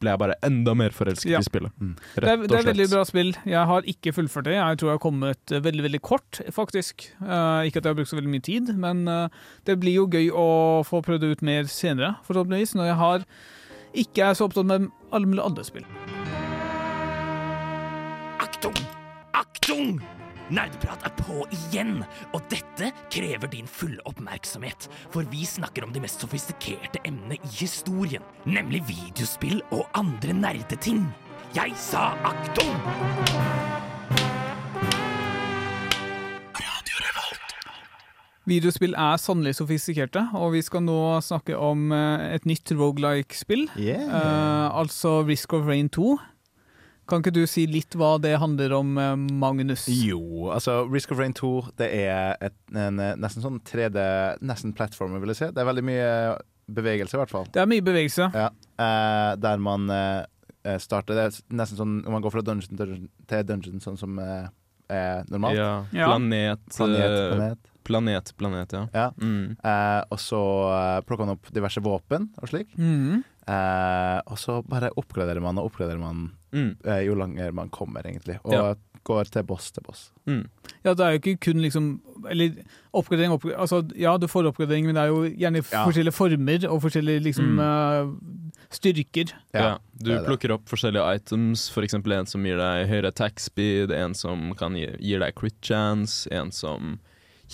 Speaker 1: ble jeg bare enda mer forelsket
Speaker 2: Ja.
Speaker 1: i spillet.
Speaker 3: Mm.
Speaker 2: Det er, det er veldig bra spill. Jeg har ikke fullført det. Jeg tror jeg har kommet eh, veldig veldig kort, faktisk. Uh, ikke at jeg har brukt så veldig mye tid, men uh, det blir jo gøy å få prøvd det ut mer senere, forhåpentligvis, når jeg har ikke er så opptatt med alle mulige andre spill.
Speaker 6: Aktung! Aktung! Nerdeprat er på igjen, og dette krever din fulle oppmerksomhet. For vi snakker om de mest sofistikerte emnene i historien. Nemlig videospill og andre nerdeting. Jeg sa aktum!
Speaker 2: Videospill er sannelig sofistikerte, og vi skal nå snakke om eh, et nytt rogelike-spill.
Speaker 3: Yeah.
Speaker 2: Uh, altså Risk of Rain 2. Kan ikke du si litt hva det handler om, eh, Magnus?
Speaker 3: Jo, altså Risk of Rain 2 det er et, en eh, nesten sånn 3D Nesten plattformer, vil jeg si. Det er veldig mye bevegelse, i hvert fall.
Speaker 2: Det er mye bevegelse.
Speaker 3: Ja, eh, der man eh, starter Det er nesten sånn om man går fra dungeon, til dungeon til dungeon, sånn som eh, er normalt.
Speaker 1: Ja.
Speaker 2: Ja.
Speaker 1: Planet,
Speaker 3: Planet,
Speaker 1: eh,
Speaker 3: planet.
Speaker 1: planet, planet, ja.
Speaker 3: Ja.
Speaker 1: Mm.
Speaker 3: Eh, og så eh, plukker man opp diverse våpen og slik.
Speaker 2: Mm.
Speaker 3: Eh, og så bare oppgraderer man og oppgraderer man
Speaker 1: Mm.
Speaker 3: eh, jo lenger man kommer, egentlig. Og
Speaker 1: Ja.
Speaker 3: går til boss til boss.
Speaker 1: Mm.
Speaker 2: Ja, det er jo ikke kun liksom Eller oppgradering, oppgradering Altså, ja, du får oppgradering, men det er jo gjerne
Speaker 3: Ja.
Speaker 2: forskjellige former og forskjellige liksom
Speaker 1: Mm.
Speaker 2: uh, styrker.
Speaker 1: Ja. Du
Speaker 3: det er det.
Speaker 1: plukker opp forskjellige items, f.eks. en som gir deg høyere attack speed, en som kan gi, gir deg crit chance, en som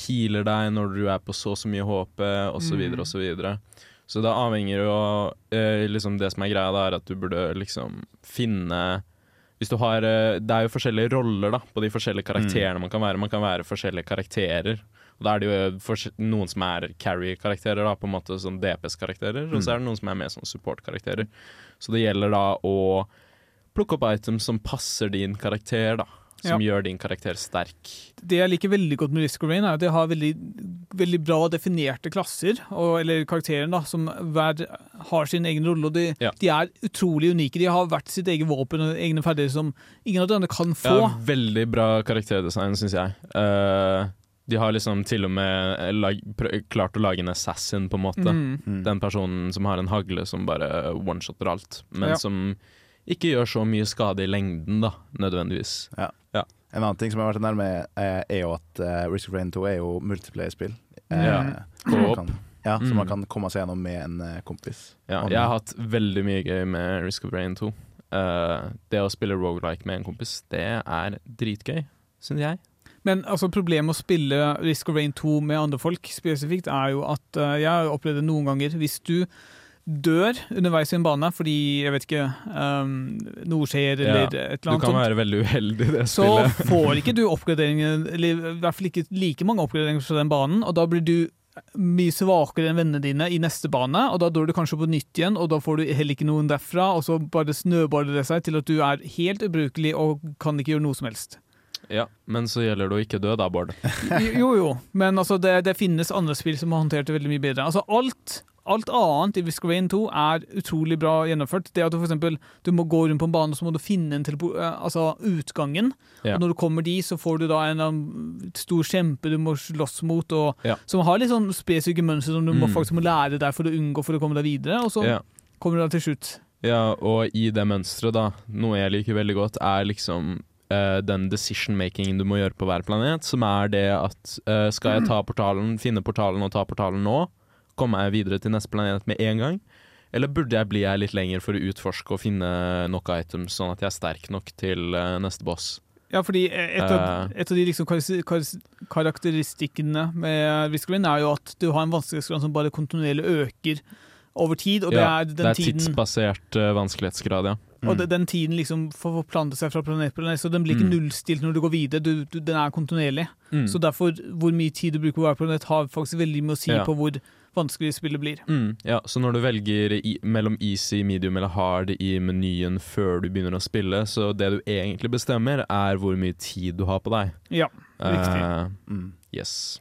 Speaker 1: healer deg når du er på så og så mye HP, osv.,
Speaker 2: Mm.
Speaker 1: osv. Så, det avhenger jo eh, liksom Det som er greia, da, er at du burde liksom finne hvis du har, eh, Det er jo forskjellige roller da, på de forskjellige karakterene man kan være. Man kan være forskjellige karakterer. Og Da er det jo noen som er carry-karakterer, da, på en måte sånn DPS-karakterer. Og så er det noen som er mer sånn support-karakterer. Så det gjelder da å plukke opp items som passer din karakter, da. Som gjør din karakter sterk.
Speaker 2: Det jeg liker veldig godt med Risk of Rain, er at de har veldig, veldig bra definerte klasser, og, eller karakterer, da, som hver har sin egen rolle. Og de,
Speaker 1: Ja.
Speaker 2: de er utrolig unike. De har hvert sitt eget våpen og egne ferdigheter som ingen av de andre kan få.
Speaker 1: Ja, veldig bra karakterdesign, syns jeg. Uh, de har liksom til og med lag, prø klart å lage en assassin, på en måte.
Speaker 2: Mm.
Speaker 3: Mm.
Speaker 1: Den personen som har en hagle som bare one-shotter alt, men
Speaker 2: Ja.
Speaker 1: som ikke gjør så mye skade i lengden, da, nødvendigvis. Ja.
Speaker 3: En annen ting som har vært nærme, eh, er jo at eh, Risk of Rain 2 er jo multiplayer-spill. Eh,
Speaker 1: Ja.
Speaker 3: man kan- Ja, så
Speaker 1: Mm.
Speaker 3: man kan komme seg gjennom med en eh, kompis.
Speaker 1: Ja, jeg har hatt veldig mye gøy med Risk of Rain 2. Uh, det å spille roguelike med en kompis, det er dritgøy, syns jeg.
Speaker 2: Men altså, problemet med å spille Risk of Rain 2 med andre folk spesifikt, er jo at uh, jeg har opplevd det noen ganger. Hvis du dør underveis i en bane fordi jeg vet ikke, um, noe skjer eller
Speaker 1: Ja,
Speaker 2: et eller annet.
Speaker 1: Du kan
Speaker 2: sånt,
Speaker 1: være veldig uheldig i det
Speaker 2: så
Speaker 1: spillet.
Speaker 2: får ikke du oppgraderingen, eller i hvert fall ikke like mange oppgraderinger fra den banen, og da blir du mye svakere enn vennene dine i neste bane, og da dør du kanskje på nytt igjen, og da får du heller ikke noen derfra, og så bare snøballer det seg til at du er helt ubrukelig og kan ikke gjøre noe som helst.
Speaker 1: Ja, men så gjelder det å ikke dø da, Bård.
Speaker 2: Jo, jo, men altså, det, det finnes andre spill som har håndtert det veldig mye bedre. Altså, alt, alt annet i Rain 2 er utrolig bra gjennomført. Det at du eksempel, du må gå rundt på en bane, så må du finne en eh, altså, utgangen.
Speaker 1: Ja.
Speaker 2: Og når du kommer dit, så får du da en eller stor kjempe du må slåss mot, og,
Speaker 1: Ja.
Speaker 2: som har litt sånn spesifikke mønstre som du må
Speaker 1: Mm.
Speaker 2: faktisk må lære deg for å unngå for å komme deg videre, og så
Speaker 1: Ja.
Speaker 2: kommer du da til slutt.
Speaker 1: Ja, og i det mønsteret, da, noe jeg liker veldig godt, er liksom Uh, den decision-makingen du må gjøre på hver planet, som er det at uh, skal jeg ta portalen, finne portalen og ta portalen nå, komme jeg videre til neste planet med en gang? Eller burde jeg bli her litt lenger for å utforske og finne nok items, sånn at jeg er sterk nok til eh, neste boss?
Speaker 2: Ja, fordi et av,
Speaker 1: Eh.
Speaker 2: et av de liksom karakter- karakter- karakteristikkene med Risk er jo at du har en vanskelighetsgrad som bare kontinuerlig øker over tid, og det
Speaker 1: Ja,
Speaker 2: er den
Speaker 1: det er
Speaker 2: tiden
Speaker 1: tidsbasert eh, vanskelighetsgrad, ja.
Speaker 2: Og det, den tiden liksom får forplante seg fra planet til planet, så den blir ikke
Speaker 1: Mm.
Speaker 2: nullstilt når du går videre. Du, du, den er kontinuerlig.
Speaker 1: Mm.
Speaker 2: Så derfor, hvor mye tid du bruker på hver planet, har faktisk veldig mye å si
Speaker 1: Ja.
Speaker 2: på hvor vanskelig spillet blir.
Speaker 1: Mm, ja, så når du velger i, mellom easy, medium eller hard i menyen før du begynner å spille, så det du egentlig bestemmer, er hvor mye tid du har på deg.
Speaker 2: Ja, riktig.
Speaker 1: Uh,
Speaker 3: Mm.
Speaker 1: yes.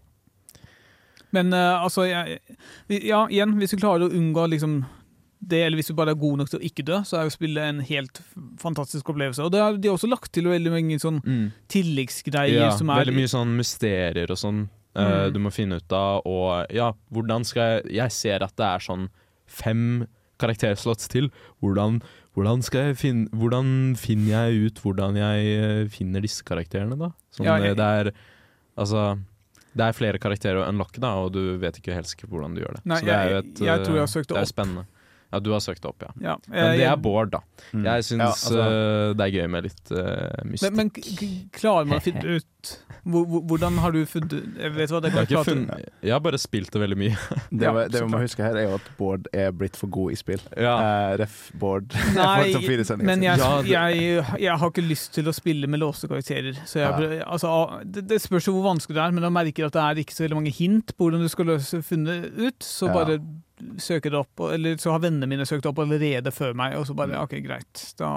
Speaker 2: Men uh, altså, jeg, ja, igjen, hvis du klarer å unngå liksom det, eller hvis du bare er god nok til å ikke dø, så er jo spillet en helt fantastisk opplevelse. Og det har de også lagt til veldig mange sånn tilleggsgreier
Speaker 1: Ja,
Speaker 2: som er
Speaker 1: veldig mye sånn mysterier og sånn eh,
Speaker 2: Mm.
Speaker 1: du må finne ut av, og ja, hvordan skal jeg Jeg ser at det er sånn fem karakterslots til. Hvordan, hvordan jeg finne Hvordan finner jeg ut hvordan jeg eh, finner disse karakterene, da? Sånn,
Speaker 2: Ja,
Speaker 1: eh,
Speaker 2: jeg-
Speaker 1: det er Altså det er flere karakterer å unlocke, da, og du vet ikke helt hvordan du gjør det.
Speaker 2: Nei,
Speaker 1: Så det er jo et,
Speaker 2: jeg tror jeg
Speaker 1: eh,
Speaker 2: søkte
Speaker 1: det
Speaker 2: opp.
Speaker 1: Ja, du har søkt det opp, ja.
Speaker 2: Ja.
Speaker 1: Men det er Bård, da.
Speaker 3: Mm.
Speaker 1: Jeg syns
Speaker 3: Ja, altså-
Speaker 1: uh, det er gøy med litt uh, mystikk.
Speaker 2: men, men klarer man å finne ut hvor, hvor, Hvordan har du funnet Jeg vet hva, det
Speaker 1: jeg, har
Speaker 2: kan klart-
Speaker 1: funnet, jeg har bare spilt det veldig mye.
Speaker 3: Det, vi- det vi må huske her, er jo at Bård er blitt for god i spill.
Speaker 1: Ja.
Speaker 3: Uh, ref. Bård.
Speaker 2: Nei, men jeg, jeg, jeg har ikke lyst til å spille med låste karakterer. Så jeg,
Speaker 3: Ja.
Speaker 2: altså, det, det spørs jo hvor vanskelig det er, men jeg merker at det er ikke så veldig mange hint på hvordan du skal løse funnet ut. Så
Speaker 3: Ja.
Speaker 2: bare søker det opp, eller så har vennene mine søkt det opp allerede før meg, og så bare
Speaker 3: Mm.
Speaker 2: OK, greit. Da,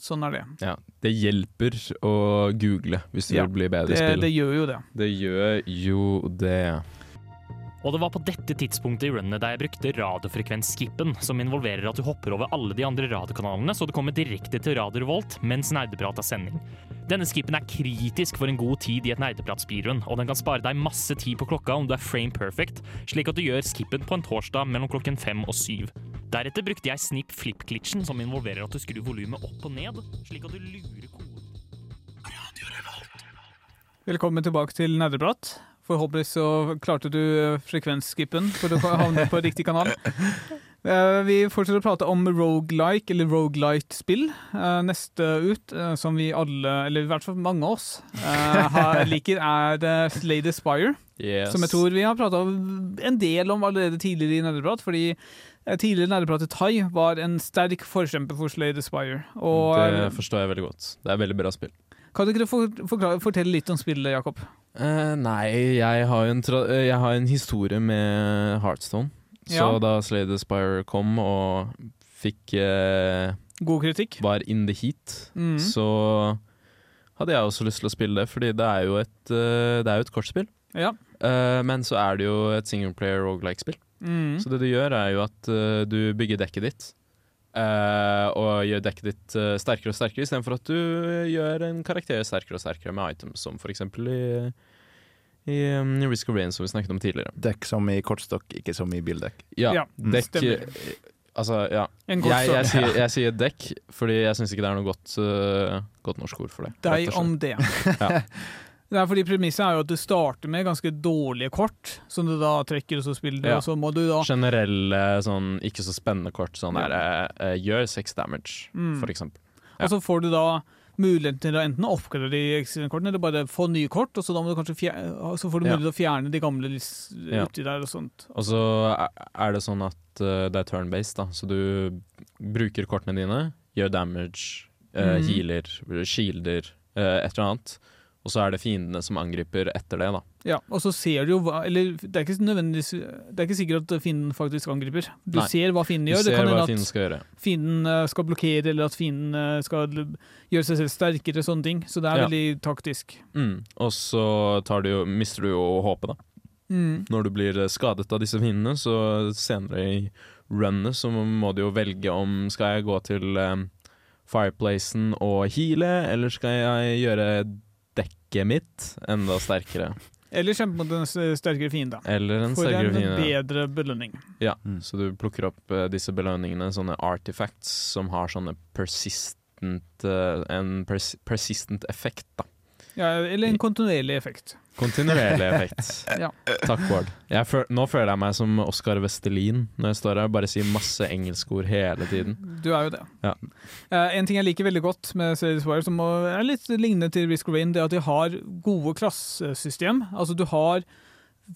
Speaker 2: sånn er det.
Speaker 1: Ja. Det hjelper å google hvis du
Speaker 2: Ja,
Speaker 1: vil bli bedre i spill.
Speaker 2: det gjør jo det.
Speaker 1: Det gjør jo det.
Speaker 6: Og det var på dette tidspunktet i runnet der jeg brukte radiofrekvensskippen, som involverer at du hopper over alle de andre radiokanalene, så du kommer direkte til Radio Revolt mens Nerdeprat er sending. Denne skippen er kritisk for en god tid i et nerdeprat-speedrun, og den kan spare deg masse tid på klokka om du er frame perfect, slik at du gjør skippen på en torsdag mellom klokken fem og syv. Deretter brukte jeg snip flip-glitchen, som involverer at du skrur volumet opp og ned, slik at du lurer koden.
Speaker 2: Velkommen tilbake til Nerdeprat. Forhåpentligvis så klarte du eh, frekvensskippen for å havne på riktig kanal. Eh, Vi fortsetter å prate om roguelike, eller rogelight-spill. Eh, Neste ut, som vi alle, eller i hvert fall mange av oss, har, liker, er Slay the Spire.
Speaker 1: Yes.
Speaker 2: Som jeg tror vi har prata en del om allerede tidligere i Nerdeprat. Fordi tidligere tidligere i Tai var en sterk forkjemper for Slay the Spire. Og
Speaker 1: det forstår jeg veldig godt. Det er veldig bra spill.
Speaker 2: Kan du ikke forklare, fortelle litt om spillet, Jakob?
Speaker 1: Uh, nei, jeg har en, jeg har en historie med Heartstone. Så
Speaker 2: Ja.
Speaker 1: da Slay the Spire kom og fikk uh,
Speaker 2: God kritikk?
Speaker 1: var in the heat,
Speaker 2: mm.
Speaker 1: så hadde jeg også lyst til å spille det, fordi det er jo et, uh, det er jo et kortspill.
Speaker 2: Ja.
Speaker 1: Men så er det jo et singleplayer rogelike-spill.
Speaker 2: Mm.
Speaker 1: Så det du gjør, er jo at du bygger dekket ditt. Eh, og gjør dekket ditt uh, sterkere og sterkere, istedenfor at du gjør en karakter sterkere og sterkere med items, som for eksempel i, i um, Risk of Rain, som vi snakket om tidligere.
Speaker 3: Dekk som i kortstokk, ikke som i bildekk.
Speaker 1: Ja,
Speaker 2: Ja,
Speaker 1: dekk. Altså, ja.
Speaker 2: En
Speaker 1: Jeg, jeg, sier, jeg sier dekk, fordi jeg syns ikke det er noe godt, uh, godt norsk ord for det.
Speaker 2: Deg om det.
Speaker 1: Ja.
Speaker 2: Det er fordi Premisset er jo at du starter med ganske dårlige kort, som du da trekker og så spiller,
Speaker 1: Ja.
Speaker 2: og så må du da
Speaker 1: Generelle, sånn ikke så spennende kort. Sånn
Speaker 2: Ja.
Speaker 1: der eh, Gjør sex damage,
Speaker 2: Mm.
Speaker 1: for eksempel. ja.
Speaker 2: Og så får du da muligheten til å enten oppgradere de eksisterende kortene, eller bare få nye kort, og så, da må du kanskje så får du
Speaker 1: Ja.
Speaker 2: mulighet til å fjerne de gamle
Speaker 1: Ja.
Speaker 2: uti der og sånt.
Speaker 1: Og så er- det sånn at eh, det er turn-based, da. Så du bruker kortene dine, gjør damage,
Speaker 2: Mhm.
Speaker 1: healer, shielder, et eller annet. Og så er det fiendene som angriper etter det, da.
Speaker 2: Ja, og så ser du jo hva Eller det er ikke nødvendigvis Det er ikke sikkert at fienden faktisk angriper. Du
Speaker 1: Nei.
Speaker 2: ser hva fienden
Speaker 1: Du
Speaker 2: gjør. Det
Speaker 1: ser
Speaker 2: kan
Speaker 1: hva fienden skal gjøre.
Speaker 2: fienden eh, skal blokkere, eller at fienden eh, skal gjøre seg selv sterkere, sånne ting. Så det er
Speaker 1: Ja.
Speaker 2: veldig taktisk.
Speaker 1: Mm. Og så tar du jo, mister du jo håpet, da.
Speaker 2: Mm.
Speaker 1: Når du blir eh, skadet av disse fiendene, så senere i runnet så må du jo velge om skal jeg gå til um, fireplacen og heale, eller skal jeg gjøre dekket mitt enda sterkere.
Speaker 2: Eller kjempe mot en sterkere fiende.
Speaker 1: Eller en
Speaker 2: For
Speaker 1: sterkere
Speaker 2: en
Speaker 1: fiende.
Speaker 2: bedre belønning.
Speaker 1: Ja,
Speaker 3: Mm.
Speaker 1: så du plukker opp uh, disse belønningene, sånne artifacts som har sånne persistent uh, En pers persistent effekt, da.
Speaker 2: Ja, eller en kontinuerlig effekt.
Speaker 1: Kontinuerlig effekt.
Speaker 2: Ja.
Speaker 1: Takk, Bård. Føl nå føler jeg meg som Oskar Vestelin når jeg står her og bare sier masse engelskord hele tiden.
Speaker 2: Du er jo det.
Speaker 1: Ja.
Speaker 2: Uh, en ting jeg liker veldig godt med Series Wire, som er litt lignende til Risk of Rain, det er at de har gode klassesystem. Altså du har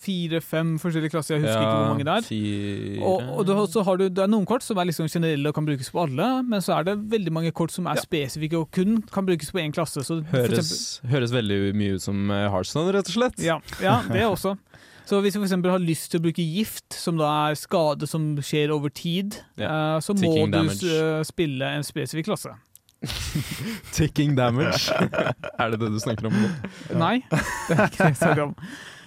Speaker 2: fire-fem forskjellige klasser, jeg husker ikke hvor mange det er.
Speaker 1: Fire
Speaker 2: Og, og du, har- så har du, det er noen kort som er liksom generelle og kan brukes på alle, men så er det veldig mange kort som er
Speaker 1: Ja.
Speaker 2: spesifikke og kun kan brukes på én klasse. Så
Speaker 1: høres,
Speaker 2: eksempel-
Speaker 1: høres veldig mye ut som eh, Hearthstone, rett og slett.
Speaker 2: ja, ja, det også. Så hvis for eksempel har lyst til å bruke gift, som da er skade som skjer over tid, eh, så må du
Speaker 1: damage.
Speaker 2: eh, spille en spesifikk klasse.
Speaker 1: Ticking damage. er det det du snakker om? nå?
Speaker 2: Nei, det er ikke det jeg snakker om.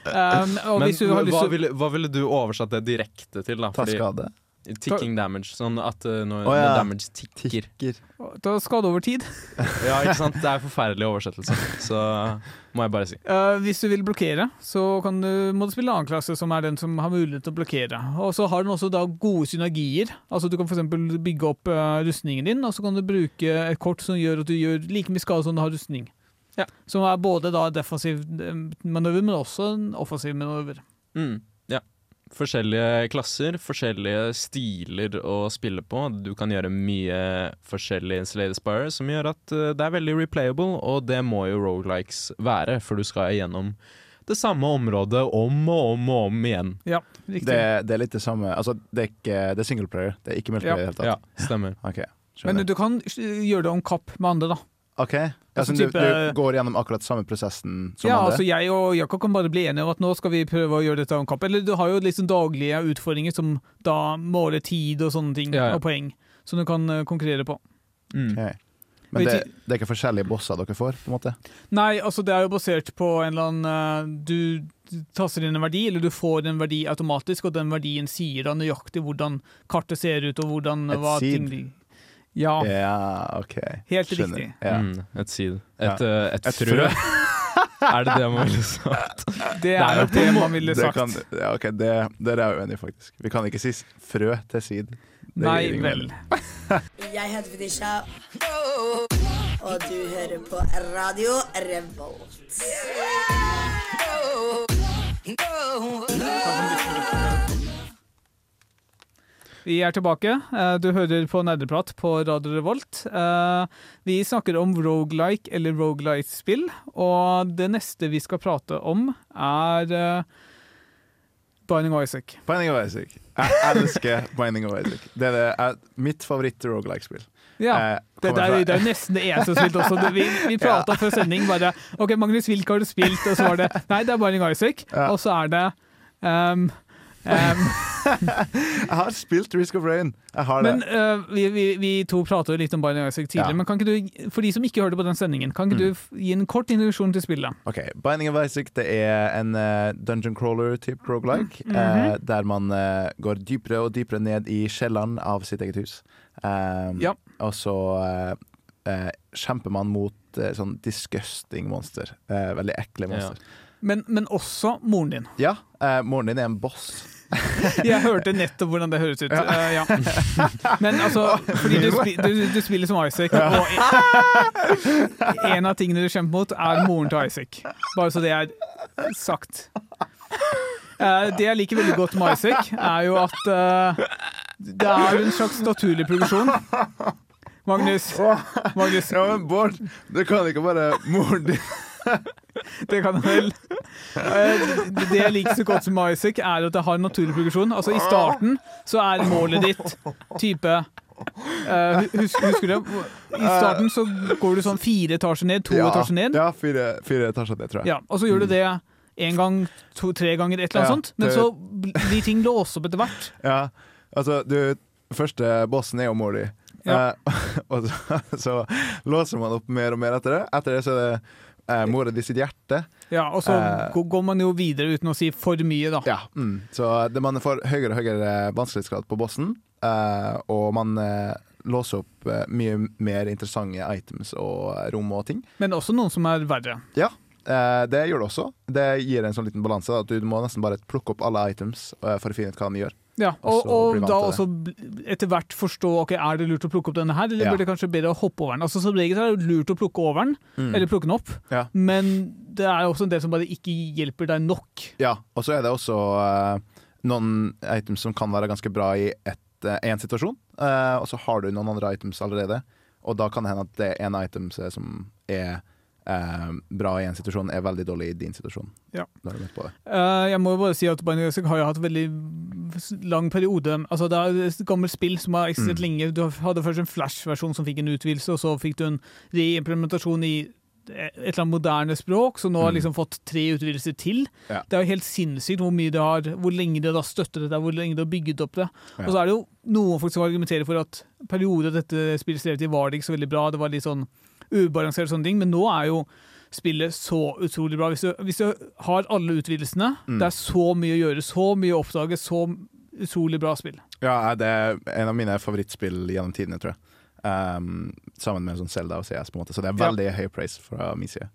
Speaker 2: Um, og
Speaker 1: Men
Speaker 2: du har lyst
Speaker 1: hva, ville, hva ville du oversatt det direkte til? da?
Speaker 3: Ta
Speaker 1: Fordi-
Speaker 3: skade.
Speaker 1: Ticking damage, sånn at uh, når,
Speaker 3: Å, ja.
Speaker 1: når damage tikker.
Speaker 3: Tikker.
Speaker 2: Ta skade over tid.
Speaker 1: Ja, ikke sant? Det er forferdelig oversettelse, så må jeg bare si.
Speaker 2: Uh, hvis du vil blokkere, så kan du, må du spille en annen klasse, som er den som har mulighet til å blokkere. Og så har den også da gode synergier. Altså Du kan f.eks. bygge opp uh, rustningen din, og så kan du bruke et kort som gjør at du gjør like mye skade som du har rustning.
Speaker 1: Ja.
Speaker 2: Som er både da defensiv eh, manøver, men også en offensiv manøver.
Speaker 1: Mm, ja. forskjellige klasser, forskjellige stiler å spille på. Du kan gjøre mye forskjellig i Slade Spire, som gjør at eh, det er veldig replayable, og det må jo rogelikes være, for du skal igjennom det samme området om og om og om igjen.
Speaker 2: Ja, riktig.
Speaker 3: Det, det er litt det samme Altså, det er ikke Det er single player, det er ikke multiplayer i det hele
Speaker 1: Ja,
Speaker 3: tatt.
Speaker 1: stemmer.
Speaker 3: Okay,
Speaker 2: Men du kan gjøre det om kapp med andre, da.
Speaker 3: Ok, ja,
Speaker 2: Altså
Speaker 3: så du,
Speaker 2: type-
Speaker 3: du går gjennom akkurat samme prosessen som
Speaker 2: ja,
Speaker 3: andre?
Speaker 2: altså Jeg og Jakob kan bare bli enige om at nå skal vi prøve å gjøre dette om kapp. Eller du har jo liksom daglige utfordringer som da måler tid og sånne ting,
Speaker 1: Ja, ja.
Speaker 2: og poeng, som du kan eh, konkurrere på.
Speaker 1: Mm.
Speaker 3: Ok. Men det, det er ikke forskjellige bosser dere får? på en måte?
Speaker 2: Nei, altså det er jo basert på en eller annen eh, Du taster inn en verdi, eller du får en verdi automatisk, og den verdien sier da nøyaktig hvordan kartet ser ut, og hvordan
Speaker 3: Et
Speaker 2: hva
Speaker 3: seed.
Speaker 2: ting Ja,
Speaker 3: Ja, OK.
Speaker 2: helt
Speaker 3: Skjønner.
Speaker 2: riktig.
Speaker 3: Ja.
Speaker 1: Mm, et.
Speaker 3: Ja.
Speaker 1: Et, eh, et,
Speaker 3: Et
Speaker 1: frø.
Speaker 3: frø.
Speaker 1: er det det man ville sagt?
Speaker 2: Det
Speaker 1: er jo
Speaker 2: nok det man ville
Speaker 3: Det
Speaker 2: sagt.
Speaker 3: kan, ja, ok, det, det er jeg uenig faktisk. Vi kan ikke si frø til sid. Det
Speaker 2: Nei vel.
Speaker 7: Jeg heter Fetisha, og du hører på Radio Revolt.
Speaker 2: Vi er tilbake. Eh, Du hører på Nerdeprat på Radio Revolt. Eh, Vi snakker om rogelike eller rogelike-spill, og det neste vi skal prate om, er eh, Binding of Isaac.
Speaker 3: Binding of Isaac. Jeg elsker Binding of Isaac. Det er, det, er mitt favoritt-rogelike-spill.
Speaker 2: Ja, det, det, er,
Speaker 3: fra-
Speaker 2: det er nesten det eneste jeg har spilt også. Vi, vi prata før sending bare OK, Magnus, hvilke har du spilt? Og så var det Nei, det er Binding of Isaac.
Speaker 3: Ja.
Speaker 2: Og så er det um, um,
Speaker 3: Jeg har spilt Risk of Rain. Jeg har
Speaker 2: Men
Speaker 3: det.
Speaker 2: eh, vi, vi, vi to pratet jo litt om Binding of Isaac tidligere,
Speaker 3: Ja.
Speaker 2: men kan ikke du, for de som ikke hørte på den sendingen, kan ikke
Speaker 3: Mm.
Speaker 2: du gi en kort introduksjon til spillet?
Speaker 3: Ok, Binding of Isaac det er en uh, dungeon crawler-type roguelike,
Speaker 2: -hmm.
Speaker 3: uh, der man går dypere og dypere ned i kjelleren av sitt eget hus. Um,
Speaker 2: Ja.
Speaker 3: Og så kjemper man mot sånn disgusting monster. Veldig ekle monster.
Speaker 2: Men, men også moren din.
Speaker 3: Ja, moren din er en boss.
Speaker 2: Jeg hørte nettopp hvordan det høres ut. eh, ja. Men altså, fordi du, spi, du, du spiller som Isaac, og en, en av tingene du kjemper mot, er moren til Isaac. Bare så det er sagt. Uh, det jeg liker veldig godt med Isaac, er jo at uh, det er en slags naturlig progresjon. Magnus, Magnus
Speaker 3: Ja, men Bård, du kan ikke bare moren din
Speaker 2: Det kan jeg vel. Eh, Det jeg liker så godt som Isaac, er at det har naturlig progresjon. Altså I starten så er målet ditt type eh, hus, Husker du? I starten så går du sånn fire etasjer ned, to
Speaker 3: ja,
Speaker 2: etasjer ned.
Speaker 3: Ja, fire, fire etasjer ned, tror jeg.
Speaker 2: Ja, og så gjør du det én gang, to, tre ganger, et eller annet
Speaker 3: Ja,
Speaker 2: sånt. Men så blir ting låst opp etter hvert.
Speaker 3: Ja, altså du Første bossen er jo mor di.
Speaker 2: Ja.
Speaker 3: Eh, og så, så låser man opp mer og mer etter det. Etter det så er det eh, mora di sitt hjerte.
Speaker 2: Ja, Og så
Speaker 3: Eh.
Speaker 2: går man jo videre uten å si for mye, da.
Speaker 3: Ja, mm. Så det, man får høyere og høyere vanskelighetsgrad på bossen, eh, og man eh, låser opp eh, mye mer interessante items og rom og ting.
Speaker 2: Men også noen som er verre.
Speaker 3: Ja, eh, det gjør det også. Det gir en sånn liten balanse. At du må nesten bare plukke opp alle items for å finne ut hva de gjør.
Speaker 2: Ja,
Speaker 3: Og
Speaker 2: og, og da også etter hvert forstå ok, er det lurt å plukke opp denne her, eller
Speaker 3: Ja.
Speaker 2: burde det kanskje bedre å hoppe over den. Altså Som regel er det lurt å plukke over den,
Speaker 3: Mm.
Speaker 2: eller plukke den opp,
Speaker 3: Ja.
Speaker 2: men det er også en del som bare ikke hjelper deg nok.
Speaker 3: Ja, og så er det også uh, noen items som kan være ganske bra i én situasjon, uh, og så har du noen andre items allerede. Og da kan det hende at det ene items som er eh, bra i en situasjon, er veldig dårlig i din situasjon.
Speaker 2: Ja. Eh, jeg må jo bare si at Binding of Isaac har jo hatt veldig lang periode. Altså Det er et gammelt spill som har eksistert
Speaker 3: Mm.
Speaker 2: lenge. Du hadde først en Flash-versjon som fikk en utvidelse, og så fikk du en reimplementasjon i et eller annet moderne språk, så nå har
Speaker 3: Mm.
Speaker 2: liksom fått tre utvidelser til.
Speaker 3: Ja.
Speaker 2: Det er jo helt sinnssykt hvor mye det har, hvor lenge det har støttet dette, hvor lenge det har bygget opp det.
Speaker 3: Ja.
Speaker 2: Og så er det jo noen folk som argumenterer for at perioder dette spillet strevet i var det ikke så veldig bra, det var litt sånn ubalansert og sånne ting, men nå er jo spillet så utrolig bra. Hvis du, hvis du har alle utvidelsene,
Speaker 3: Mm.
Speaker 2: det er så mye å gjøre, så mye å oppdage, så utrolig bra spill.
Speaker 3: Ja, det er en av mine favorittspill gjennom tidene, tror jeg. Um, sammen med sånn Zelda og CS, på en måte. Så det er
Speaker 2: Ja.
Speaker 3: veldig høy praise fra min side.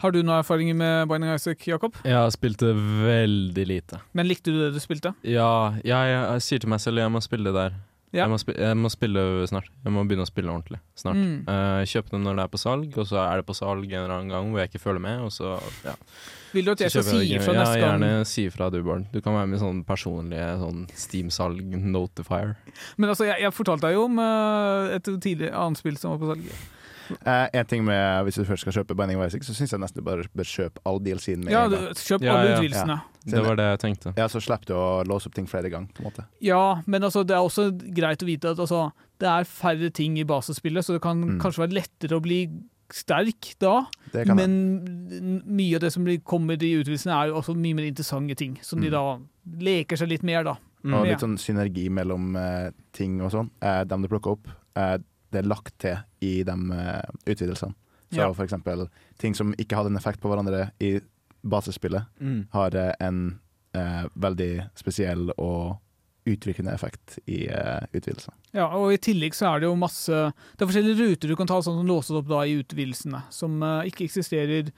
Speaker 2: Har du noen erfaringer med Binding Isaac, Jakob?
Speaker 1: Jeg spilte veldig lite.
Speaker 2: Men likte du det du spilte?
Speaker 1: Ja, jeg, jeg sier til meg selv at jeg må spille det der.
Speaker 2: Ja.
Speaker 1: Jeg, må jeg må spille snart. Jeg må begynne å spille ordentlig snart.
Speaker 2: Mm.
Speaker 1: Uh, kjøpe det når det er på salg, og så er det på salg en eller annen gang hvor jeg ikke følger med. Og så, ja.
Speaker 2: Vil du at jeg skal si ifra
Speaker 1: ja,
Speaker 2: neste gang?
Speaker 1: Gjerne si ifra du, Bård. Du kan være med i sånn personlige sånn Steam-salg notifier.
Speaker 2: Men altså, jeg, jeg fortalte deg jo om uh, et tidligere annet spill som var på salg.
Speaker 3: Eh, en ting med Hvis du først skal kjøpe Binding of Isaac, så syns jeg nesten du bare bør kjøpe all DLC-en med
Speaker 2: Ja,
Speaker 3: en gang.
Speaker 2: kjøp
Speaker 1: Ja,
Speaker 2: alle
Speaker 1: ja.
Speaker 2: utvidelsene.
Speaker 1: Det var det jeg tenkte.
Speaker 3: Ja, så slipper du å låse opp ting flere ganger. på en måte
Speaker 2: Ja, men altså, det er også greit å vite at altså, det er færre ting i basespillet, så det kan
Speaker 3: Mm.
Speaker 2: kanskje være lettere å bli sterk da. Men
Speaker 3: jeg.
Speaker 2: mye av det som kommer i utvidelsene, er jo også mye mer interessante ting, som de
Speaker 3: Mm.
Speaker 2: da leker seg litt mer, da.
Speaker 3: Og litt sånn synergi mellom uh, ting og sånn. Uh, dem du plukker opp, eh, det er lagt til i de eh, utvidelsene. Så
Speaker 2: Ja.
Speaker 3: eksempel ting som ikke hadde en effekt på hverandre i basespillet, har eh, en eh, veldig spesiell og uttrykkende effekt i uh, utvidelsen.
Speaker 2: Ja, og i tillegg så er det jo masse Det er forskjellige ruter du kan ta sånn som låses opp da i utvidelsene, som eh, ikke eksisterer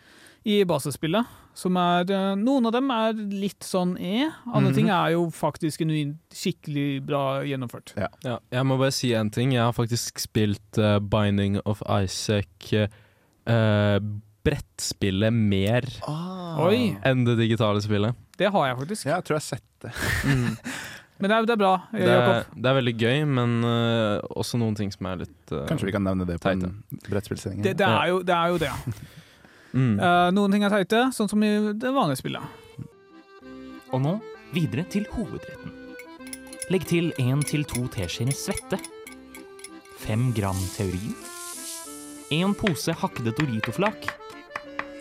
Speaker 2: i basespillet. Som er eh, Noen av dem er litt sånn e, andre
Speaker 3: Mhm.
Speaker 2: ting er jo faktisk skikkelig bra gjennomført.
Speaker 1: Ja, jeg må bare si en ting. Jeg har faktisk spilt uh, Binding of Isaac uh, brettspillet mer
Speaker 2: ah.
Speaker 1: enn det digitale spillet.
Speaker 2: det har jeg faktisk.
Speaker 3: Ja, jeg tror jeg har sett det.
Speaker 2: Men det er, det er bra,
Speaker 1: Det er, det er veldig gøy, men uh, også noen ting som er litt uh,
Speaker 3: Kanskje vi kan nevne det på
Speaker 1: Teite.
Speaker 3: en brettspillsending.
Speaker 2: Det, det, er jo, det er jo det.
Speaker 1: Mm.
Speaker 2: Eh, noen ting er teite, sånn som i det vanlige spillet.
Speaker 6: Og nå videre til hovedretten. Legg til én til to teskjeer svette. Fem gram teorin. En pose hakkede Dorito-flak.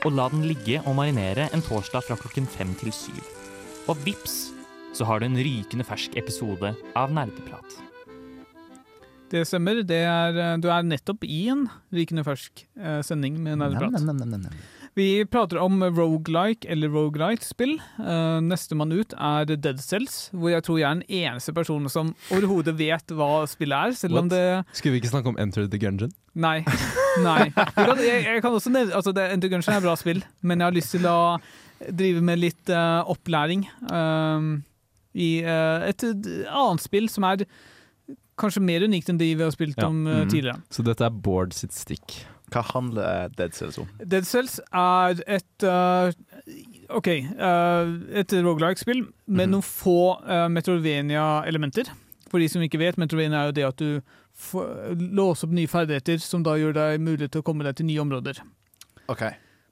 Speaker 6: Og la den ligge og marinere en torsdag fra klokken fem til syv. Og vips, så har du en rykende fersk episode av Nerdeprat.
Speaker 2: Det stemmer. Det er, eh, du er nettopp i en rykende fersk eh, sending med Nerdeprat.
Speaker 3: Nem, nem, nem, nem, nem.
Speaker 2: Vi prater om roguelike eller roguelite-spill. Uh, Nestemann ut er Dead Cells, hvor jeg tror jeg er den eneste personen som overhodet vet hva spillet er. Selv om
Speaker 1: What?
Speaker 2: det
Speaker 1: Skulle vi ikke snakke om Enter the Gungeon?
Speaker 2: Nei. Nei. Jeg, jeg kan også nevne altså det, Enter Gungeon er bra spill, men jeg har lyst til å drive med litt uh, opplæring um, i eh, et annet spill som er kanskje mer unikt enn de vi har spilt
Speaker 1: Ja.
Speaker 2: om uh,
Speaker 3: mm.
Speaker 2: tidligere.
Speaker 1: Så dette er Bård sitt stikk.
Speaker 3: Hva handler Dead Cells om?
Speaker 2: Dead Cells er et uh, OK, uh, et roguelike-spill med
Speaker 3: mm.
Speaker 2: noen få uh, Metrovenia-elementer. For de som ikke vet, Metrovenia er jo det at du låser opp nye ferdigheter som da gjør deg mulig til å komme deg til nye områder.
Speaker 3: OK.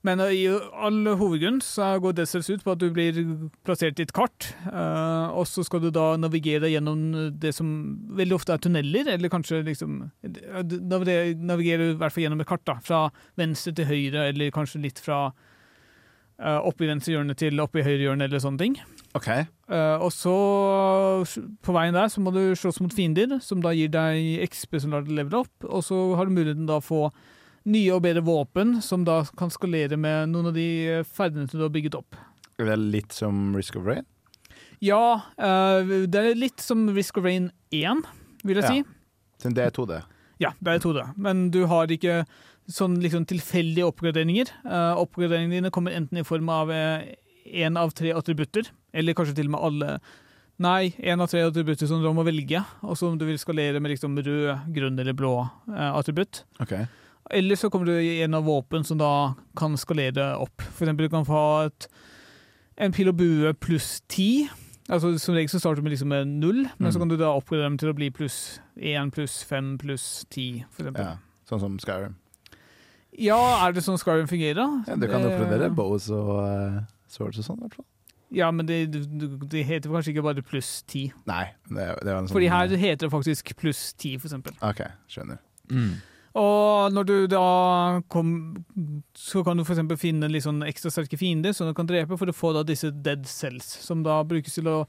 Speaker 2: Men uh, i all hovedgrunn så går Cells ut på at du blir plassert i et kart, uh, og så skal du da navigere gjennom det som veldig ofte er tunneler, eller kanskje liksom da Navigerer du i hvert fall gjennom et kart, da, fra venstre til høyre, eller kanskje litt fra uh, opp i venstre hjørne til opp i høyre hjørne, eller sånne ting.
Speaker 3: ok
Speaker 2: Uh, og så, på veien der, så må du slåss mot fiender, som da gir deg XP som lar deg levele opp, og så har du muligheten da å få nye og bedre våpen, som da kan skalere med noen av de ferdene ferdighetene du har bygget opp.
Speaker 3: Er det litt som Risk of Rain?
Speaker 2: Ja, eh, det er litt som Risk of Rain 1, vil jeg
Speaker 3: Ja.
Speaker 2: si.
Speaker 3: Siden det er 2D.
Speaker 2: Ja, det er 2D. Men du har ikke sånn liksom tilfeldige oppgraderinger. Uh, oppgraderingene dine kommer enten i form av én av tre attributter, eller kanskje til og med alle Nei, én av tre attributter som du må velge, og som du vil skalere med liksom rød, grønn eller blå uh, attributt.
Speaker 3: Ok.
Speaker 2: Eller så kommer du i en av våpen som da kan skalere opp. For eksempel du kan få et, en pil og bue pluss ti. Altså Som regel så starter du med liksom med null, men så
Speaker 3: Mm.
Speaker 2: kan du da oppgradere dem til å bli pluss én, pluss fem, pluss ti, for eksempel.
Speaker 3: Ja. Sånn som Skyrim.
Speaker 2: Ja, er det sånn Skyrim fungerer? da?
Speaker 3: Ja, du kan
Speaker 2: Det-
Speaker 3: oppgradere bows og uh, swords og sånn, i hvert fall.
Speaker 2: Ja, men det, det, heter kanskje ikke bare pluss ti.
Speaker 3: Nei, det, det var en sånn
Speaker 2: Fordi her heter det faktisk pluss ti, for eksempel.
Speaker 3: OK, skjønner.
Speaker 2: Og når du da kom, så kan du eksempel finne litt sånn ekstra sterke fiender som du kan drepe for å få da disse dead cells, som da brukes til å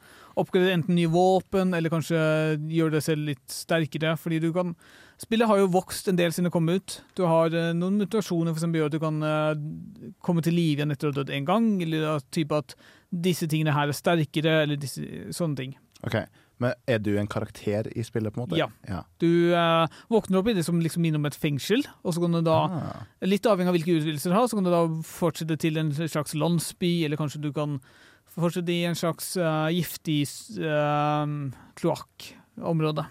Speaker 2: oppgradere enten nye våpen, eller kanskje gjøre deg selv litt sterkere, fordi du kan Spillet har jo vokst en del siden det kom ut. Du har eh, noen mutasjoner eksempel, gjør at du kan eh, komme til live igjen etter å ha dødd en gang, eller at, type at disse tingene her er sterkere, eller disse, sånne ting.
Speaker 3: Ok, Men er du en karakter i spillet, på en måte?
Speaker 2: Ja.
Speaker 3: ja.
Speaker 2: Du uh, våkner opp i det som liksom innom et fengsel, og så kan du da
Speaker 3: Ah.
Speaker 2: Litt avhengig av hvilke utvidelser du har, så kan du da fortsette til en slags landsby, eller kanskje du kan fortsette i en slags uh, giftig uh, kloakkområde.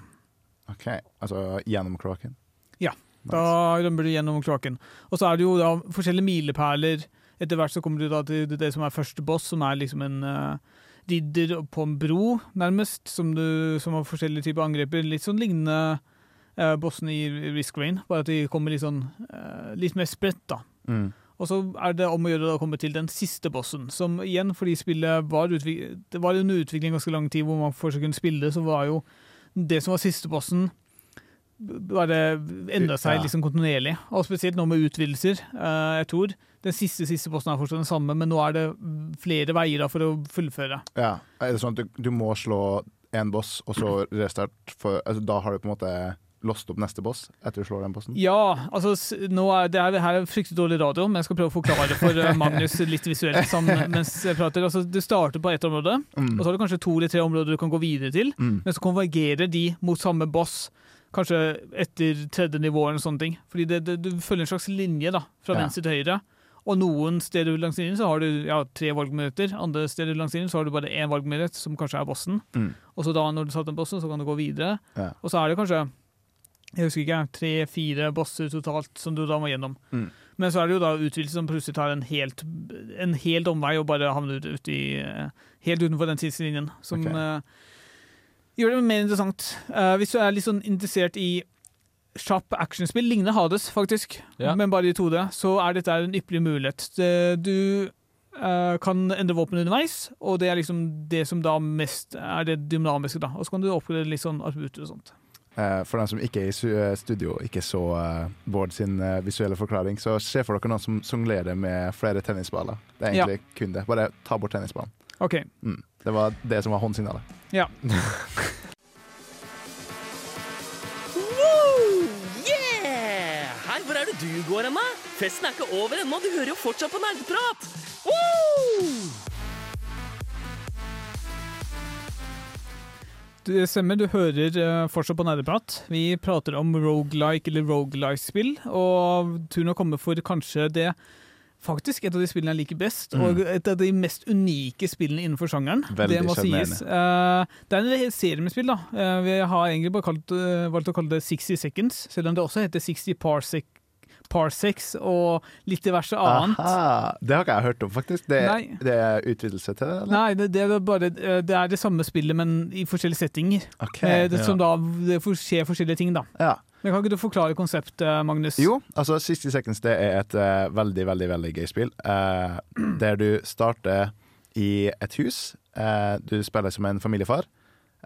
Speaker 3: OK. Altså gjennom kloakken?
Speaker 2: Ja.
Speaker 3: Nice.
Speaker 2: Da rømmer du gjennom kloakken. Og så er det jo da forskjellige milepæler. Etter hvert så kommer du da til det som er første boss, som er liksom en eh, ridder på en bro, nærmest, som, du, som har forskjellige typer angreper. Litt sånn lignende eh, bossen i Risk Rain, bare at de kommer litt sånn eh, litt mer spredt, da.
Speaker 3: Mm.
Speaker 2: Og så er det om å gjøre å komme til den siste bossen, som igjen, fordi spillet var, det var under utvikling ganske lang tid, hvor man fortsatt kunne spille så var jo det som var siste bossen, bare endra seg liksom kontinuerlig. Og spesielt nå med utvidelser. Eh, jeg tror den siste siste bossen er fortsatt den samme, men nå er det flere veier da for å fullføre.
Speaker 3: Ja. Er det sånn at du, du må slå én boss, og så restart? For, altså, da har du på en måte låst opp neste boss etter du slår den bossen?
Speaker 2: Ja, altså nå er det er, her er fryktelig dårlig radio, men jeg skal prøve å forklare for eh, Magnus litt visuelt sammen, mens jeg prater. Altså, du starter på ett område,
Speaker 3: Mm.
Speaker 2: og så har du kanskje to eller tre områder du kan gå videre til.
Speaker 3: Mm.
Speaker 2: Men så konvergerer de mot samme boss, kanskje etter tredje nivå eller sånne ting. Fordi det, det, du følger en slags linje da, fra
Speaker 3: Ja.
Speaker 2: venstre til høyre. Og noen steder langs linjen så har du ja, tre valgmuligheter, andre steder langs linjen så har du bare én valgmulighet, som kanskje er bossen.
Speaker 3: Mm.
Speaker 2: Og så da, når du satt den bossen, så kan du gå videre.
Speaker 3: Ja.
Speaker 2: Og så er det kanskje jeg husker ikke, tre-fire bosser totalt som du da må gjennom.
Speaker 3: Mm.
Speaker 2: Men så er det jo da utvidelse som plutselig tar en helt, en helt omvei og bare havner ut i, helt utenfor den tidslinjen. Som
Speaker 3: okay.
Speaker 2: uh, gjør det mer interessant. Uh, hvis du er litt sånn interessert i kjapp actionspill, lignende Hades faktisk,
Speaker 1: Ja.
Speaker 2: men bare i 2D, så er dette en ypperlig mulighet. Du uh, kan endre våpen underveis, og det er liksom det som da mest er det dynamiske. da. Og så kan du oppgradere litt sånn attributter og sånt.
Speaker 3: Eh, For dem som ikke er i eh, studio og ikke så Bård sin visuelle forklaring, så se for dere noen som songlerer med flere tennisballer. Det er egentlig kun det. Bare ta bort tennisballen.
Speaker 2: OK.
Speaker 3: Mm. Det var det som var håndsignalet.
Speaker 2: Ja.
Speaker 6: er det du går hen, da? Festen er ikke over ennå, du hører jo fortsatt på nerdeprat. Woo!
Speaker 2: Det stemmer, du hører eh, fortsatt på Nerdeprat. Vi prater om roguelike eller roguelike-spill, og turen har kommet for kanskje det Faktisk et av de spillene jeg liker best,
Speaker 3: Mm.
Speaker 2: og et av de mest unike spillene innenfor sjangeren.
Speaker 3: Veldig
Speaker 2: det må sies. Eh, det er en serie med spill, da. Eh, vi har egentlig bare kalt, valgt å kalle det 60 Seconds, selv om det også heter 60 Parsec, Parsecs og litt diverse annet.
Speaker 3: Aha, det har ikke jeg hørt om, faktisk. Det, det er utvidelse til det? Eller?
Speaker 2: Nei, det, det, er bare, eh, det er det samme spillet, men i forskjellige settinger.
Speaker 3: Okay,
Speaker 2: Eh, som
Speaker 1: ja.
Speaker 2: Da det får forskjellige ting, da.
Speaker 3: ja.
Speaker 2: Men Kan ikke du forklare konseptet, Magnus?
Speaker 3: Jo, altså 60 Seconds det er et uh, veldig, veldig veldig gøy spill. Uh, der du starter i et hus. Uh, du spiller som en familiefar.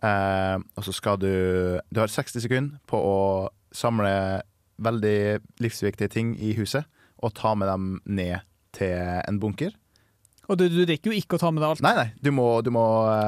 Speaker 3: eh, og så skal du Du har 60 sekunder på å samle veldig livsviktige ting i huset, og ta med dem ned til en bunker.
Speaker 2: Og du, du rekker jo ikke å ta med deg alt.
Speaker 3: Nei, nei, du må, du må,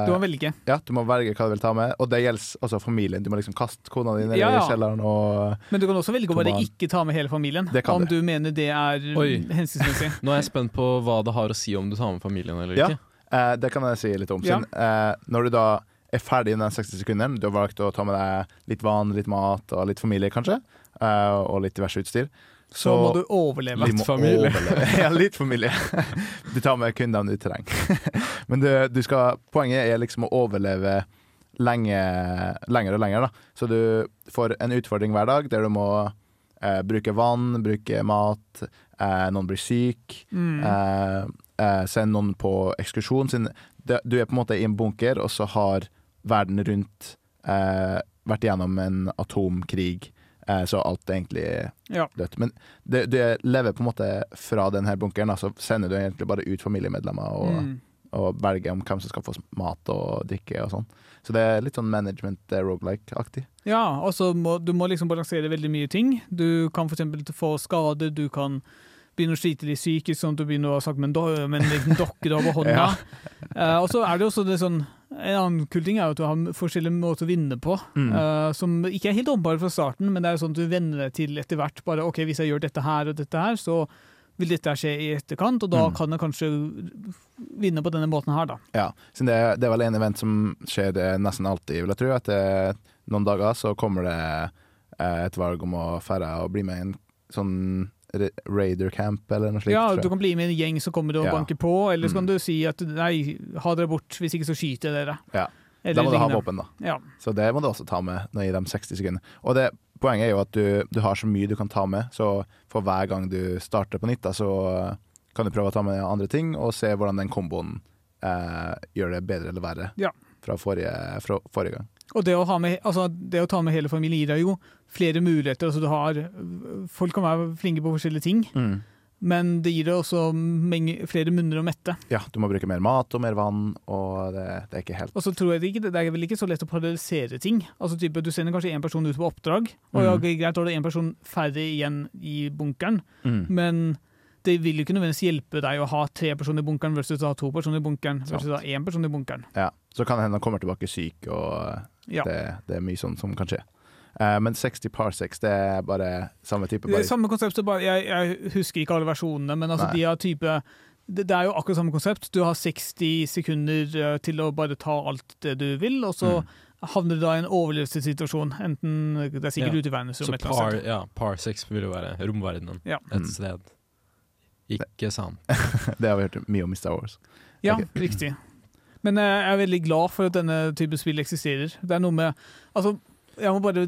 Speaker 2: Du må velge.
Speaker 3: ja, du må velge hva du vil ta med. Og det gjelder også familien. Du må liksom kaste kona di ned
Speaker 2: Ja, ja.
Speaker 3: i kjelleren og
Speaker 2: Men du kan også velge å bare ikke ta med hele familien.
Speaker 3: Det kan
Speaker 2: om
Speaker 3: du.
Speaker 2: du mener det er
Speaker 1: Oi.
Speaker 2: hensiktsmessig.
Speaker 1: Nå er jeg spent på hva det har å si om du tar med familien eller
Speaker 3: Ja.
Speaker 1: ikke.
Speaker 3: Eh, det kan jeg si litt om.
Speaker 2: Ja.
Speaker 3: Siden, eh, når du da er ferdig i den 60 sekunderen, du har valgt å ta med deg litt vann, litt mat og litt familie, kanskje, eh, og litt diverse utstyr,
Speaker 2: Så må du overleve.
Speaker 1: Litt familie.
Speaker 3: overleve. ja, litt familie. Du tar med kun dem du trenger. Men du, du skal, poenget er liksom å overleve lenge, lenger og lenger. Da. Så du får en utfordring hver dag der du må uh, bruke vann, bruke mat, uh, noen blir syk.
Speaker 2: Mm.
Speaker 3: Eh, eh, send noen på ekskursjon. Du er på en måte i en bunker, og så har verden rundt eh, vært gjennom en atomkrig, så alt er egentlig
Speaker 2: Ja.
Speaker 3: dødt. Men det, du lever på en måte fra denne bunkeren, så så sender du egentlig bare ut familiemedlemmer og,
Speaker 2: Mm.
Speaker 3: og velger om hvem som skal få mat og drikke og sånn. Så det er litt sånn management eh, roguelike-aktig.
Speaker 2: Ja, og så må du må liksom balansere veldig mye ting. Du kan f.eks. få skader, du kan begynne å slite litt psykisk, sånn at du begynner å ha sagt men, do med en liten dokke du har på hånda.
Speaker 3: Ja.
Speaker 2: Eh, og så er det også det sånn En annen kul ting er jo at du har forskjellige måter å vinne på,
Speaker 3: Mm.
Speaker 2: uh, som ikke er helt åpenbare fra starten, men det er sånn at du venner deg til etter hvert. Bare OK, hvis jeg gjør dette her og dette her, så vil dette skje i etterkant, og da
Speaker 3: Mm.
Speaker 2: kan jeg kanskje vinne på denne måten her, da.
Speaker 3: Ja, siden det, det er vel en event som skjer eh, nesten alltid, vil jeg tro. Etter noen dager så kommer det et valg om å ferde og bli med i en sånn ra- raider camp eller noe slikt.
Speaker 2: Ja, du kan bli med i en gjeng som kommer og
Speaker 3: Ja.
Speaker 2: banker på, eller så kan
Speaker 3: Mm.
Speaker 2: du si at nei, ha dere bort, hvis ikke så skyter jeg dere.
Speaker 3: Ja.
Speaker 2: Eller
Speaker 3: Da må du ha våpen, da.
Speaker 2: Ja.
Speaker 3: Så det må du også ta med i de 60 sekundene. Og det, poenget er jo at du, du har så mye du kan ta med, så for hver gang du starter på nytt, da, så kan du prøve å ta med andre ting og se hvordan den komboen eh, gjør det bedre eller verre
Speaker 2: Ja.
Speaker 3: fra forrige, fra forrige gang.
Speaker 2: Og det å, ha med, altså, det å ta med hele familien gir deg jo flere muligheter. Altså, du har, folk kan være flinke på forskjellige ting, men det gir deg også mange, flere munner å mette.
Speaker 3: Ja, du må bruke mer mat og mer vann, og det, det er ikke helt
Speaker 2: Og så tror jeg det ikke, det er vel ikke så lett å paralysere ting. Altså type, Du sender kanskje én person ut på oppdrag, og ja,
Speaker 3: Mhm.
Speaker 2: greit, da er det én person færre igjen i bunkeren,
Speaker 3: Mm.
Speaker 2: men det vil jo ikke nødvendigvis hjelpe deg å ha tre personer i bunkeren versus å ha to personer i bunkeren versus ha én person i bunkeren.
Speaker 3: Ja, så kan det hende han kommer tilbake syk, og
Speaker 2: Ja.
Speaker 3: det, det er mye sånn som kan skje. Uh, men 60 parsecs, det er bare samme type. Bare,
Speaker 2: samme konsept, bare, jeg, jeg husker ikke alle versjonene, men altså de har type det, det er jo akkurat samme konsept. Du har 60 sekunder eh, til å bare ta alt det du vil, og så
Speaker 3: Mm.
Speaker 2: havner du da i en overlevelsessituasjon. Enten Det er sikkert
Speaker 1: Ja.
Speaker 2: ute i verdensrommet.
Speaker 1: Så
Speaker 2: eller
Speaker 1: par, ja, par vil jo være romverdenen
Speaker 2: Ja.
Speaker 1: et
Speaker 3: Mm.
Speaker 1: sted. Ikke sant.
Speaker 3: det har vi hørt mye om i Star Wars.
Speaker 2: Ja,
Speaker 3: okay.
Speaker 2: riktig. Men jeg er veldig glad for at denne type spill eksisterer. Det er noe med Altså, jeg må bare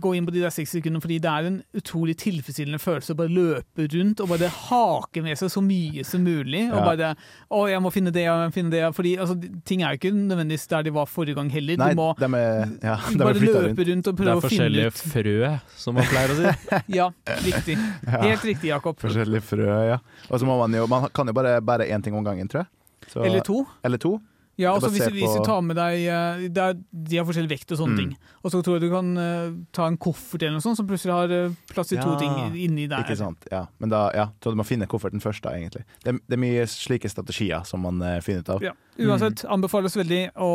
Speaker 2: gå inn på de der 60 sekundene, fordi det er en utrolig tilfredsstillende følelse å bare løpe rundt og bare hake med seg så mye som mulig. Og
Speaker 3: Ja.
Speaker 2: bare 'Å, jeg må finne det, jeg må finne det'. Fordi altså, ting er jo ikke nødvendigvis der de var forrige gang heller.
Speaker 3: Nei,
Speaker 2: du må
Speaker 3: de er, ja, de er
Speaker 2: bare løpe
Speaker 3: rundt.
Speaker 2: rundt og
Speaker 1: Det
Speaker 2: prøve
Speaker 1: er
Speaker 2: å finne
Speaker 1: forskjellige frø, som man pleier å si.
Speaker 2: Ja, riktig.
Speaker 3: Ja,
Speaker 2: Helt riktig, Jakob.
Speaker 3: forskjellige frø, ja. Og så må man jo Man kan jo bare bære én ting om gangen, tror jeg. Så,
Speaker 2: Eller to.
Speaker 3: Eller to.
Speaker 2: Ja, altså hvis, hvis du tar med deg eh, er, De har forskjellig vekt og sånne
Speaker 3: Mm.
Speaker 2: ting. Og så tror jeg du kan uh, ta en koffert eller noe sånt, som plutselig har uh, plass til to ting inni der.
Speaker 3: Ikke sant. Ja. Men da, ja, så du må finne kofferten først, da, egentlig. Det, det er mye slike strategier som man uh, finner ut av.
Speaker 2: Ja. Uansett, anbefales veldig å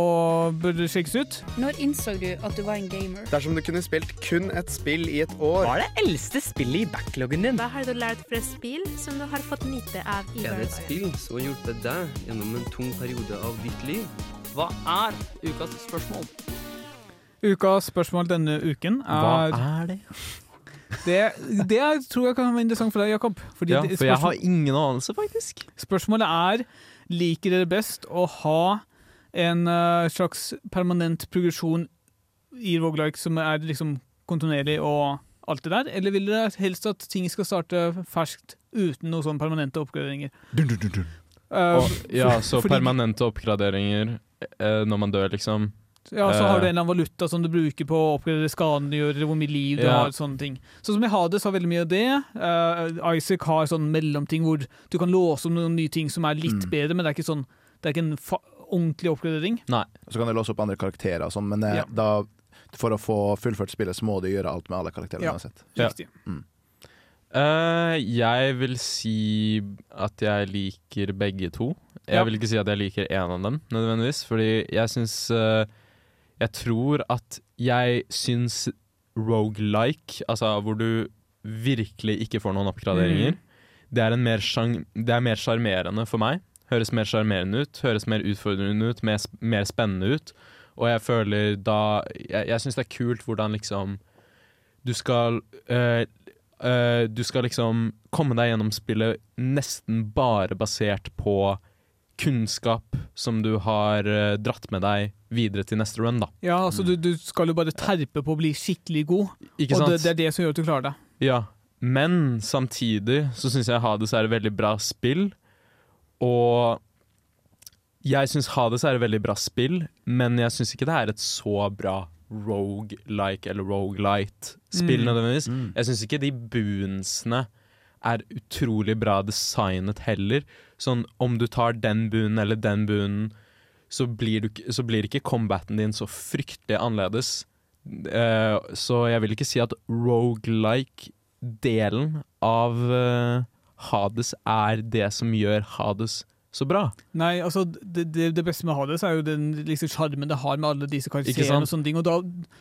Speaker 2: burde sjekkes ut.
Speaker 8: Når innså du at du var en gamer?
Speaker 9: Dersom du kunne spilt kun et spill i et år
Speaker 5: Hva er det eldste spillet i backloggen din?
Speaker 10: Hva har du lært fra spill som du har fått nyte av i
Speaker 5: Er det et spill som har hjulpet deg gjennom en tung periode av ditt liv? Hva er ukas spørsmål?
Speaker 2: Ukas spørsmål denne uken er
Speaker 1: Hva
Speaker 2: er
Speaker 1: det?
Speaker 2: Det, det tror jeg kan være interessant for deg, Jakob. Fordi
Speaker 1: Ja,
Speaker 2: det-
Speaker 1: for jeg har ingen anelse, faktisk.
Speaker 2: spørsmålet er liker dere best å ha en uh, slags permanent progresjon i Roguelike som er liksom kontinuerlig og alt det der, eller vil dere helst at ting skal starte ferskt uten noen sånne permanente oppgraderinger?
Speaker 3: Dun, dun, dun, dun.
Speaker 2: Eh,
Speaker 1: Og, ja, så
Speaker 2: fordi-
Speaker 1: permanente oppgraderinger uh, når man dør, liksom.
Speaker 2: Ja, så har du
Speaker 1: Eh.
Speaker 2: en eller annen valuta som du bruker på å oppgradere skadene du gjør, hvor mye liv du
Speaker 1: Ja.
Speaker 2: har, sånne ting. Sånn som i Hades har veldig mye av det. Uh, Isaac har sånn mellomting hvor du kan låse om noen nye ting som er litt
Speaker 3: Mm.
Speaker 2: bedre, men det er ikke sånn det er ikke en fa ordentlig oppgradering.
Speaker 1: Nei.
Speaker 3: Så kan du låse opp andre karakterer og sånn, men eh,
Speaker 2: Ja.
Speaker 3: da, for å få fullført spillet, så må du gjøre alt med alle karakterene
Speaker 2: Ja.
Speaker 3: uansett.
Speaker 1: Ja.
Speaker 2: Riktig.
Speaker 1: Eh, jeg vil si at jeg liker begge to. Jeg
Speaker 2: Ja.
Speaker 1: vil ikke si at jeg liker én av dem, nødvendigvis. Fordi jeg syns eh, Jeg tror at jeg syns rogelike, altså hvor du virkelig ikke får noen oppgraderinger,
Speaker 2: Mm.
Speaker 1: det er en mer sjang- det er mer sjarmerende for meg. Høres mer sjarmerende ut, høres mer utfordrende ut, mer, sp- mer spennende ut. Og jeg føler da Jeg, jeg syns det er kult hvordan liksom Du skal øh, øh, Du skal liksom komme deg gjennom spillet nesten bare basert på kunnskap som du har uh, dratt med deg videre til neste run, da.
Speaker 2: Ja, altså du, du skal jo bare terpe på å bli skikkelig god,
Speaker 1: Ikke
Speaker 2: og
Speaker 1: sant?
Speaker 2: det, det er det som gjør at du klarer det.
Speaker 1: Ja, men samtidig så syns jeg Hades er et veldig bra spill. Og jeg syns Hades er et veldig bra spill, men jeg syns ikke det er et så bra rogue-like eller rogue-light-spill
Speaker 2: Mm.
Speaker 1: nødvendigvis.
Speaker 3: Mm.
Speaker 1: Jeg syns ikke de boonsene er utrolig bra designet heller. Sånn om du tar den bunen eller den bunen, så så blir ikke combaten din så fryktelig annerledes. Uh, så jeg vil ikke si at rogelike-delen av uh, Hades er det som gjør Hades så bra.
Speaker 2: Nei, altså det, det, det beste med Hades er jo den liksom sjarmen det har med alle disse karakterene og sånne ting. Og da,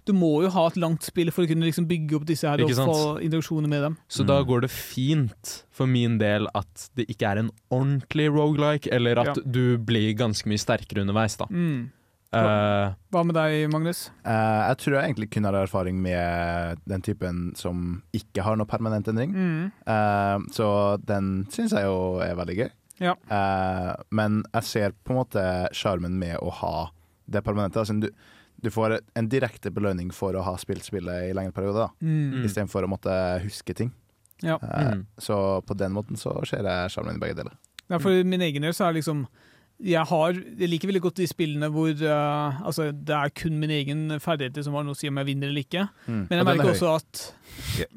Speaker 2: du må jo ha et langt spill for å kunne liksom bygge opp disse her og
Speaker 1: sant?
Speaker 2: få interaksjoner med dem.
Speaker 1: Så
Speaker 3: Mm.
Speaker 1: da går det fint for min del at det ikke er en ordentlig rogelike, eller at
Speaker 2: Ja.
Speaker 1: du blir ganske mye sterkere underveis, da.
Speaker 2: Mm.
Speaker 1: Hva,
Speaker 2: Hva med deg, Magnus?
Speaker 3: Uh, jeg tror jeg egentlig kun har erfaring med den typen som ikke har noe permanent endring.
Speaker 2: Mm.
Speaker 3: Uh, så den syns jeg jo er veldig gøy.
Speaker 2: Ja.
Speaker 3: Eh, men jeg ser på en måte sjarmen med å ha det permanente. Altså, du, du får en direkte belønning for å ha spilt spillet i lengre perioder.
Speaker 2: Mm.
Speaker 3: istedenfor å måtte huske ting.
Speaker 2: Ja.
Speaker 3: Eh,
Speaker 1: Mm.
Speaker 3: Så på den måten så ser jeg sjarmen i begge deler.
Speaker 2: Ja, for min egen del så er det liksom jeg, har, jeg liker veldig godt de spillene hvor uh, altså, det er kun min egen ferdigheter som har noe å si om jeg vinner eller ikke.
Speaker 3: Mm.
Speaker 2: Men jeg
Speaker 3: er
Speaker 2: merker også at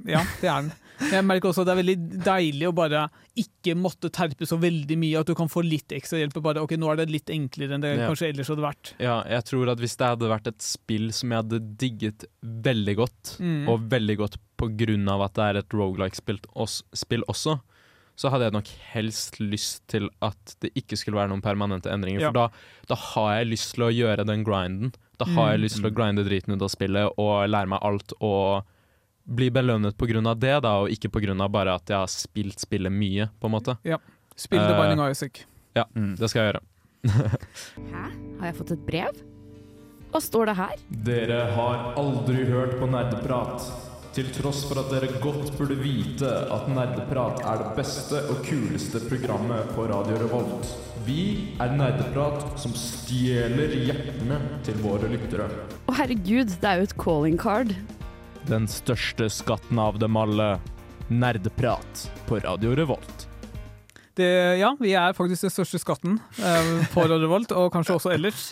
Speaker 2: Ja, det er den. Jeg merker også at det er veldig deilig å bare ikke måtte terpe så veldig mye. At du kan få litt ekstra hjelp. Bare, ok, Nå er det litt enklere enn det
Speaker 1: Ja.
Speaker 2: kanskje ellers hadde vært.
Speaker 1: Ja, jeg tror at hvis det hadde vært et spill som jeg hadde digget veldig godt,
Speaker 2: Mm.
Speaker 1: og veldig godt på grunn av at det er et rogelike-spill også, så hadde jeg nok helst lyst til at det ikke skulle være noen permanente endringer.
Speaker 2: Ja.
Speaker 1: For da, da har jeg lyst til å gjøre den grinden. Da har jeg
Speaker 2: Mm.
Speaker 1: lyst til å grinde driten ut av spillet og lære meg alt og bli belønnet av det, da, og ikke av bare at jeg har spilt spillet mye, på en måte.
Speaker 2: Ja. Spill The
Speaker 1: Eh,
Speaker 2: Binding uh, Isaac.
Speaker 1: Ja,
Speaker 3: Mm.
Speaker 1: det skal jeg gjøre.
Speaker 11: Hæ? Har jeg fått et brev? Hva står det her?
Speaker 12: Dere har aldri hørt på nerdeprat. Til tross for at dere godt burde vite at Nerdeprat er det beste og kuleste programmet på Radio Revolt. Vi er Nerdeprat som stjeler hjertene til våre lyttere.
Speaker 11: Å herregud, det er jo et calling card.
Speaker 1: Den største skatten av dem alle, nerdeprat på Radio Revolt.
Speaker 2: Det, ja, vi er faktisk den største skatten eh, på Radio Revolt, og kanskje også ellers.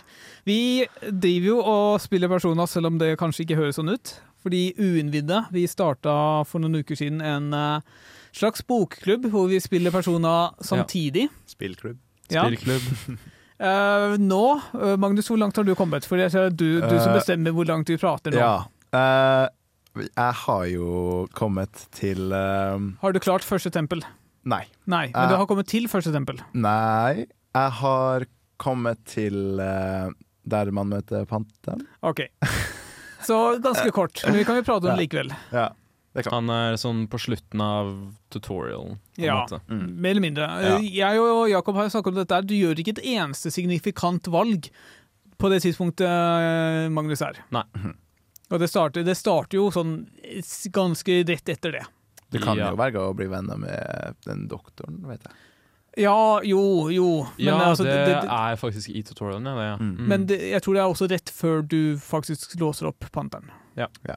Speaker 2: Vi driver jo og spiller personer, selv om det kanskje ikke høres sånn ut. Fordi Uinnvidde, vi starta for noen uker siden en eh, slags bokklubb hvor vi spiller personer samtidig.
Speaker 3: Spillklubb.
Speaker 2: Ja.
Speaker 1: Spillklubb.
Speaker 2: Eh, nå, eh, Magnus, hvor langt har du kommet? For det er du, du som bestemmer hvor langt vi prater nå.
Speaker 3: Ja. Uh, jeg har jo kommet til uh...
Speaker 2: Har du klart første tempel?
Speaker 3: Nei.
Speaker 2: Nei, men du har kommet til første tempel.
Speaker 3: Nei. Jeg har kommet til der man møter panteren.
Speaker 2: OK. Så ganske kort, men vi kan jo prate om det likevel.
Speaker 3: Ja, det er
Speaker 1: Han er sånn på slutten av tutorialen. på
Speaker 2: Ja,
Speaker 1: måte.
Speaker 2: mer eller mindre.
Speaker 1: Ja.
Speaker 2: Jeg og Jakob har snakket om dette. Du gjør ikke et eneste signifikant valg på det tidspunktet eh, Magnus er.
Speaker 1: Nei.
Speaker 2: Og det starter, det starter jo sånn ganske rett etter det.
Speaker 3: Du kan
Speaker 1: Ja.
Speaker 3: jo velge å bli venner med den doktoren, vet jeg.
Speaker 2: Ja, jo, jo. Men,
Speaker 1: ja,
Speaker 2: altså,
Speaker 1: det,
Speaker 2: det, det,
Speaker 1: er faktisk i tutorialen, ja. Det, ja. Mm.
Speaker 2: men det, jeg tror det er også rett før du faktisk låser opp Panteren.
Speaker 1: Ja.
Speaker 3: Ja.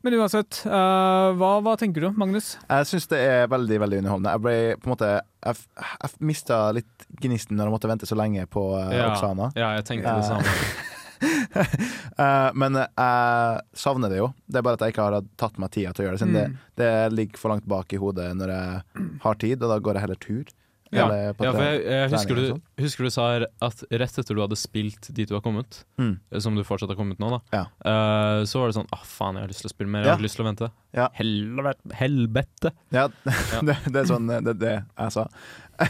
Speaker 2: Men uansett, uh, hva, hva tenker du, Magnus?
Speaker 3: Jeg syns det er veldig veldig underholdende. Jeg ble på en måte Jeg, jeg mista litt gnisten når jeg måtte vente så lenge på uh,
Speaker 1: Ja.
Speaker 3: Oksana.
Speaker 1: Ja, jeg tenkte det
Speaker 3: Eh,
Speaker 1: samme.
Speaker 3: uh, men jeg savner det jo. Det er bare at jeg ikke har tatt meg tida til å gjøre det. Siden
Speaker 2: Mm.
Speaker 3: det, det ligger for langt bak i hodet når jeg har tid, og da går jeg heller tur.
Speaker 1: Ja,
Speaker 3: Eller
Speaker 1: ja for jeg, jeg husker, du,
Speaker 3: sånn.
Speaker 1: husker du sa at rett etter du hadde spilt dit du har kommet,
Speaker 3: Mm.
Speaker 1: som du fortsatt har kommet nå, da,
Speaker 3: Ja.
Speaker 1: uh, så var det sånn ah, faen, jeg har lyst til å spille mer, jeg har lyst til å vente.
Speaker 3: Ja.
Speaker 1: Helvete. Helvete.
Speaker 3: Ja, det, det er sånn det, er det jeg sa.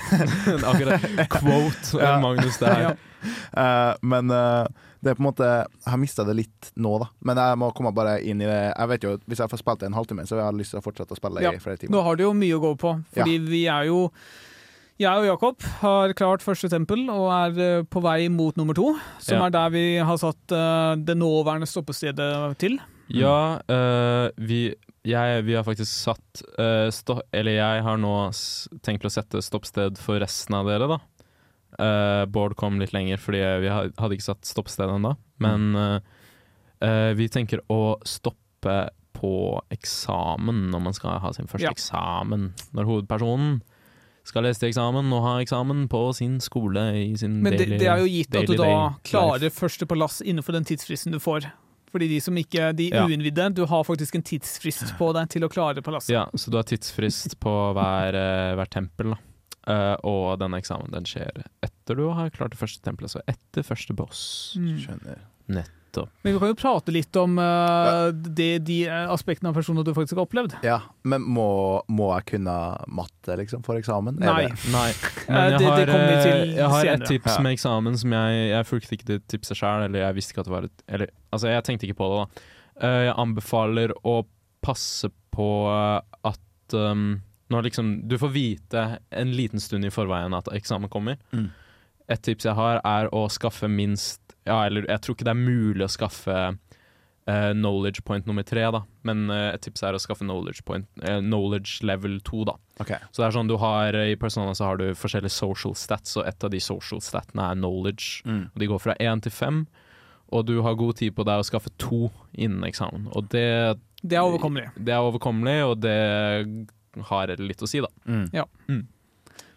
Speaker 1: Akkurat quote
Speaker 3: Ja.
Speaker 1: Magnus det her.
Speaker 3: Uh, men uh, det er på en måte Jeg har mista det litt nå, da. Men jeg må komme bare inn i det. Jeg vet jo, Hvis jeg får spilt det en halvtime, så har jeg lyst til å fortsette å spille
Speaker 2: Ja,
Speaker 3: i flere
Speaker 2: Nå
Speaker 3: timer.
Speaker 2: har du jo mye å gå på, fordi vi er jo jeg og Jakob har klart første tempel og er eh, på vei mot nummer to, som
Speaker 1: Ja.
Speaker 2: er der vi har satt uh, det nåværende stoppestedet til.
Speaker 1: Ja, uh, vi, jeg, vi har faktisk satt uh, stå, Eller jeg har nå tenkt å sette stoppsted for resten av dere, da. Bård kom litt lenger fordi vi hadde ikke satt stoppsted ennå. Men vi tenker å stoppe på eksamen når man skal ha sin første
Speaker 2: Ja.
Speaker 1: eksamen. Når hovedpersonen skal lese til eksamen og ha eksamen på sin skole i sin
Speaker 2: Men det,
Speaker 1: daily-
Speaker 2: det er jo gitt at du da klarer første på lass innenfor den tidsfristen du får. Fordi de som ikke, de
Speaker 1: Ja.
Speaker 2: uinnvidde, du har faktisk en tidsfrist på deg til å klare palasset.
Speaker 1: Ja, så du har tidsfrist på hver, eh, hver tempel, da. Uh, og denne eksamen den skjer etter du har klart det første tempelet, så etter første boss.
Speaker 2: Mm.
Speaker 3: Skjønner.
Speaker 1: Nettopp.
Speaker 2: Men vi kan jo prate litt om uh, de, de eh, aspektene av personer du faktisk har opplevd.
Speaker 3: Ja, Men må, må jeg kunne matte liksom for eksamen?
Speaker 2: Nei.
Speaker 1: Nei.
Speaker 2: Eh,
Speaker 1: Men jeg har,
Speaker 2: det kommer vi til
Speaker 1: jeg har et tips med eksamen som jeg Jeg fulgte ikke det tipset sjøl, eller jeg visste ikke at det var et Eller altså, jeg tenkte ikke på det, da. Eh, jeg anbefaler å passe på at um, når liksom Du får vite en liten stund i forveien at eksamen kommer.
Speaker 3: Mm.
Speaker 1: Et tips jeg har, er å skaffe minst Ja, eller jeg tror ikke det er mulig å skaffe uh, knowledge point nummer tre, da. Men uh, et tips er å skaffe knowledge point uh, Knowledge level to, da.
Speaker 3: Okay.
Speaker 1: Så det er sånn du har I Persona så har du forskjellige social stats, og et av de social statene er knowledge.
Speaker 3: Mm.
Speaker 1: Og de går fra én til fem. og du har god tid på deg å skaffe to innen eksamen. Og det,
Speaker 2: Det er overkommelig.
Speaker 1: det er overkommelig, og det har litt å si, da.
Speaker 2: Ja.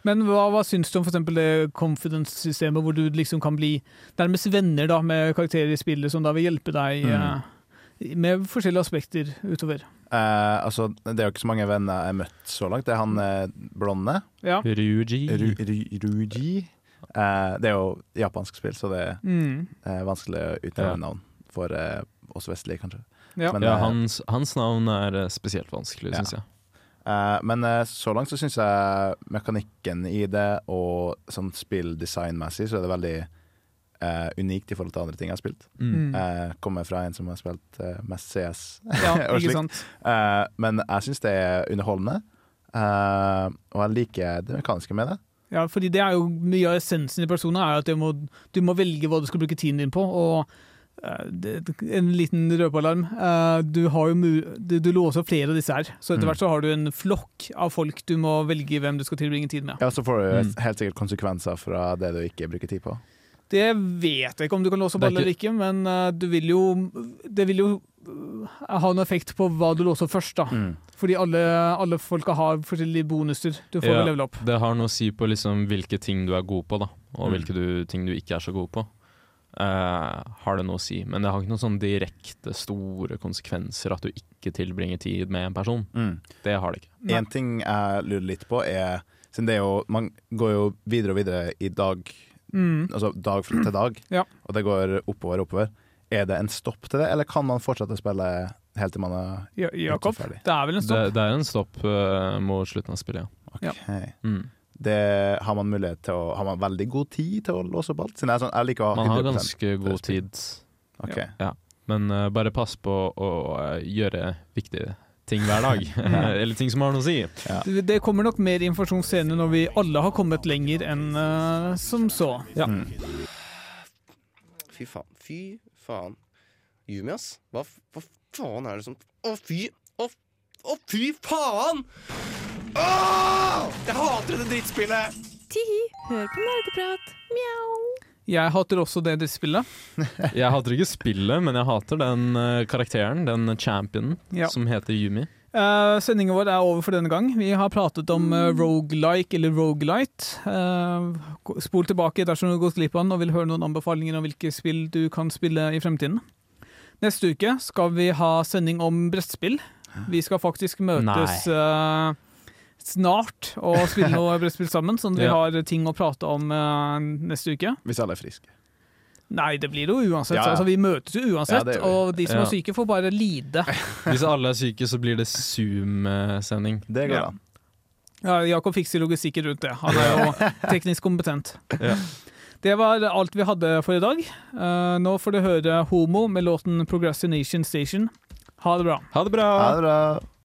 Speaker 2: Men hva, hva syns du om eksempel det confidence-systemet, hvor du liksom kan bli nærmest venner da, med karakterer i spillet, som da vil hjelpe deg
Speaker 3: Mm.
Speaker 2: uh, med forskjellige aspekter utover?
Speaker 3: Uh, altså, det er jo ikke så mange venner jeg har møtt så langt. Det er han eh, blonde.
Speaker 2: Ja.
Speaker 1: Ruji.
Speaker 3: Ru, ru, Ruji. Eh, det er jo japansk spill, så det er
Speaker 2: Mm.
Speaker 3: eh, vanskelig å utnevne
Speaker 1: Ja.
Speaker 3: navn for oss vestlige, kanskje.
Speaker 2: Ja.
Speaker 3: Men,
Speaker 1: ja, hans, hans navn er spesielt vanskelig,
Speaker 3: Ja.
Speaker 1: syns jeg.
Speaker 3: Eh, men eh, så langt så syns jeg mekanikken i det, og sånn spilldesignmessig, så er det veldig Uh, unikt i forhold til andre ting jeg har spilt.
Speaker 2: Mm.
Speaker 3: Uh, kommer fra en som har spilt uh, mest CS
Speaker 2: Ja,
Speaker 3: og
Speaker 2: ikke
Speaker 3: slikt.
Speaker 2: sant?
Speaker 3: Eh, men jeg syns det er underholdende, eh, og jeg liker det mekaniske med det.
Speaker 2: Ja, fordi det er jo mye av essensen i personen er at du må, du må velge hva du skal bruke tiden din på. og En liten røpealarm. Eh, Du, har jo du, du låser flere av disse her, så etter
Speaker 3: Mm.
Speaker 2: hvert så har du en flokk av folk du må velge hvem du skal tilbringe tid med.
Speaker 3: Ja, Så får du
Speaker 1: Mm.
Speaker 3: helt sikkert konsekvenser fra det du ikke bruker tid på.
Speaker 2: Det vet jeg ikke om du kan låse opp alle eller ikke, men eh, du vil jo Det vil jo eh, ha en effekt på hva du låser først, da.
Speaker 3: Mm.
Speaker 2: Fordi alle, alle folka har forskjellige bonuser du får
Speaker 1: Ja.
Speaker 2: level opp.
Speaker 1: Det har noe å si på liksom hvilke ting du er god på, da, og
Speaker 3: Mm.
Speaker 1: hvilke du, ting du ikke er så god på. Eh, har det noe å si. Men det har ikke noen sånn direkte store konsekvenser at du ikke tilbringer tid med en person.
Speaker 3: Mm.
Speaker 1: Det har det ikke.
Speaker 3: En ting jeg lurer litt på, er Siden det er jo Man går jo videre og videre i dag,
Speaker 2: Mm.
Speaker 3: altså dag til dag,
Speaker 2: Ja.
Speaker 3: og det går oppover og oppover. Er det en stopp til det, eller kan man fortsette å spille helt til man er
Speaker 2: Ja, Jakob,
Speaker 3: ferdig?
Speaker 2: det er vel en stopp?
Speaker 1: det er en stopp uh, mot slutten av spillet, ja.
Speaker 3: Ok.
Speaker 1: Mm.
Speaker 3: Det, har man mulighet til å Har man veldig god tid til å låse opp alt? Siden jeg, sånn, jeg liker å ha
Speaker 1: Man har ganske god tid.
Speaker 3: Okay.
Speaker 1: Ja. Men uh, bare pass på å uh, gjøre viktige ting hver dag. Eller ting som har noe å si.
Speaker 2: Det- Det kommer nok mer informasjon senere når vi alle har kommet lenger enn uh, som så.
Speaker 1: Ja.
Speaker 3: Mm.
Speaker 9: Fy faen. Fy faen. Yumi, ass. Hva, hva faen er det som Å, fy Å, å fy faen! Åh! Jeg hater dette drittspillet!
Speaker 10: Tihi, hør på nerdeprat. Mjau.
Speaker 2: Jeg hater også det drittspillet.
Speaker 1: Jeg hater ikke spillet, men jeg hater den eh, karakteren, den championen,
Speaker 2: Ja.
Speaker 1: som heter Yumi.
Speaker 2: Uh, Sendingen vår er over for denne gang. Vi har pratet om uh, rogelike eller rogelite. Uh, spol tilbake dersom du har gått glipp av den og vil høre noen anbefalinger om hvilke spill du kan spille i fremtiden. Neste uke skal vi ha sending om brettspill. Vi skal faktisk møtes uh, snart å spille noe brettspill sammen, sånn at vi
Speaker 1: Ja.
Speaker 2: har ting å prate om uh, neste uke.
Speaker 3: Hvis alle er friske.
Speaker 2: Nei, det blir det jo uansett.
Speaker 3: Ja, ja.
Speaker 2: Altså, vi møtes jo uansett,
Speaker 3: ja,
Speaker 2: og de som
Speaker 1: Ja.
Speaker 2: er syke, får bare lide.
Speaker 1: Hvis alle er syke, så blir det Zoom-sending.
Speaker 3: Det går
Speaker 2: Ja.
Speaker 3: an.
Speaker 2: Ja, Jakob fikser logistikken rundt det. Han er jo teknisk kompetent.
Speaker 1: Ja.
Speaker 2: Det var alt vi hadde for i dag. Uh, nå får du høre Homo med låten 'Progrestination Station'. Ha det bra.
Speaker 1: Ha det bra!
Speaker 3: Ha det bra.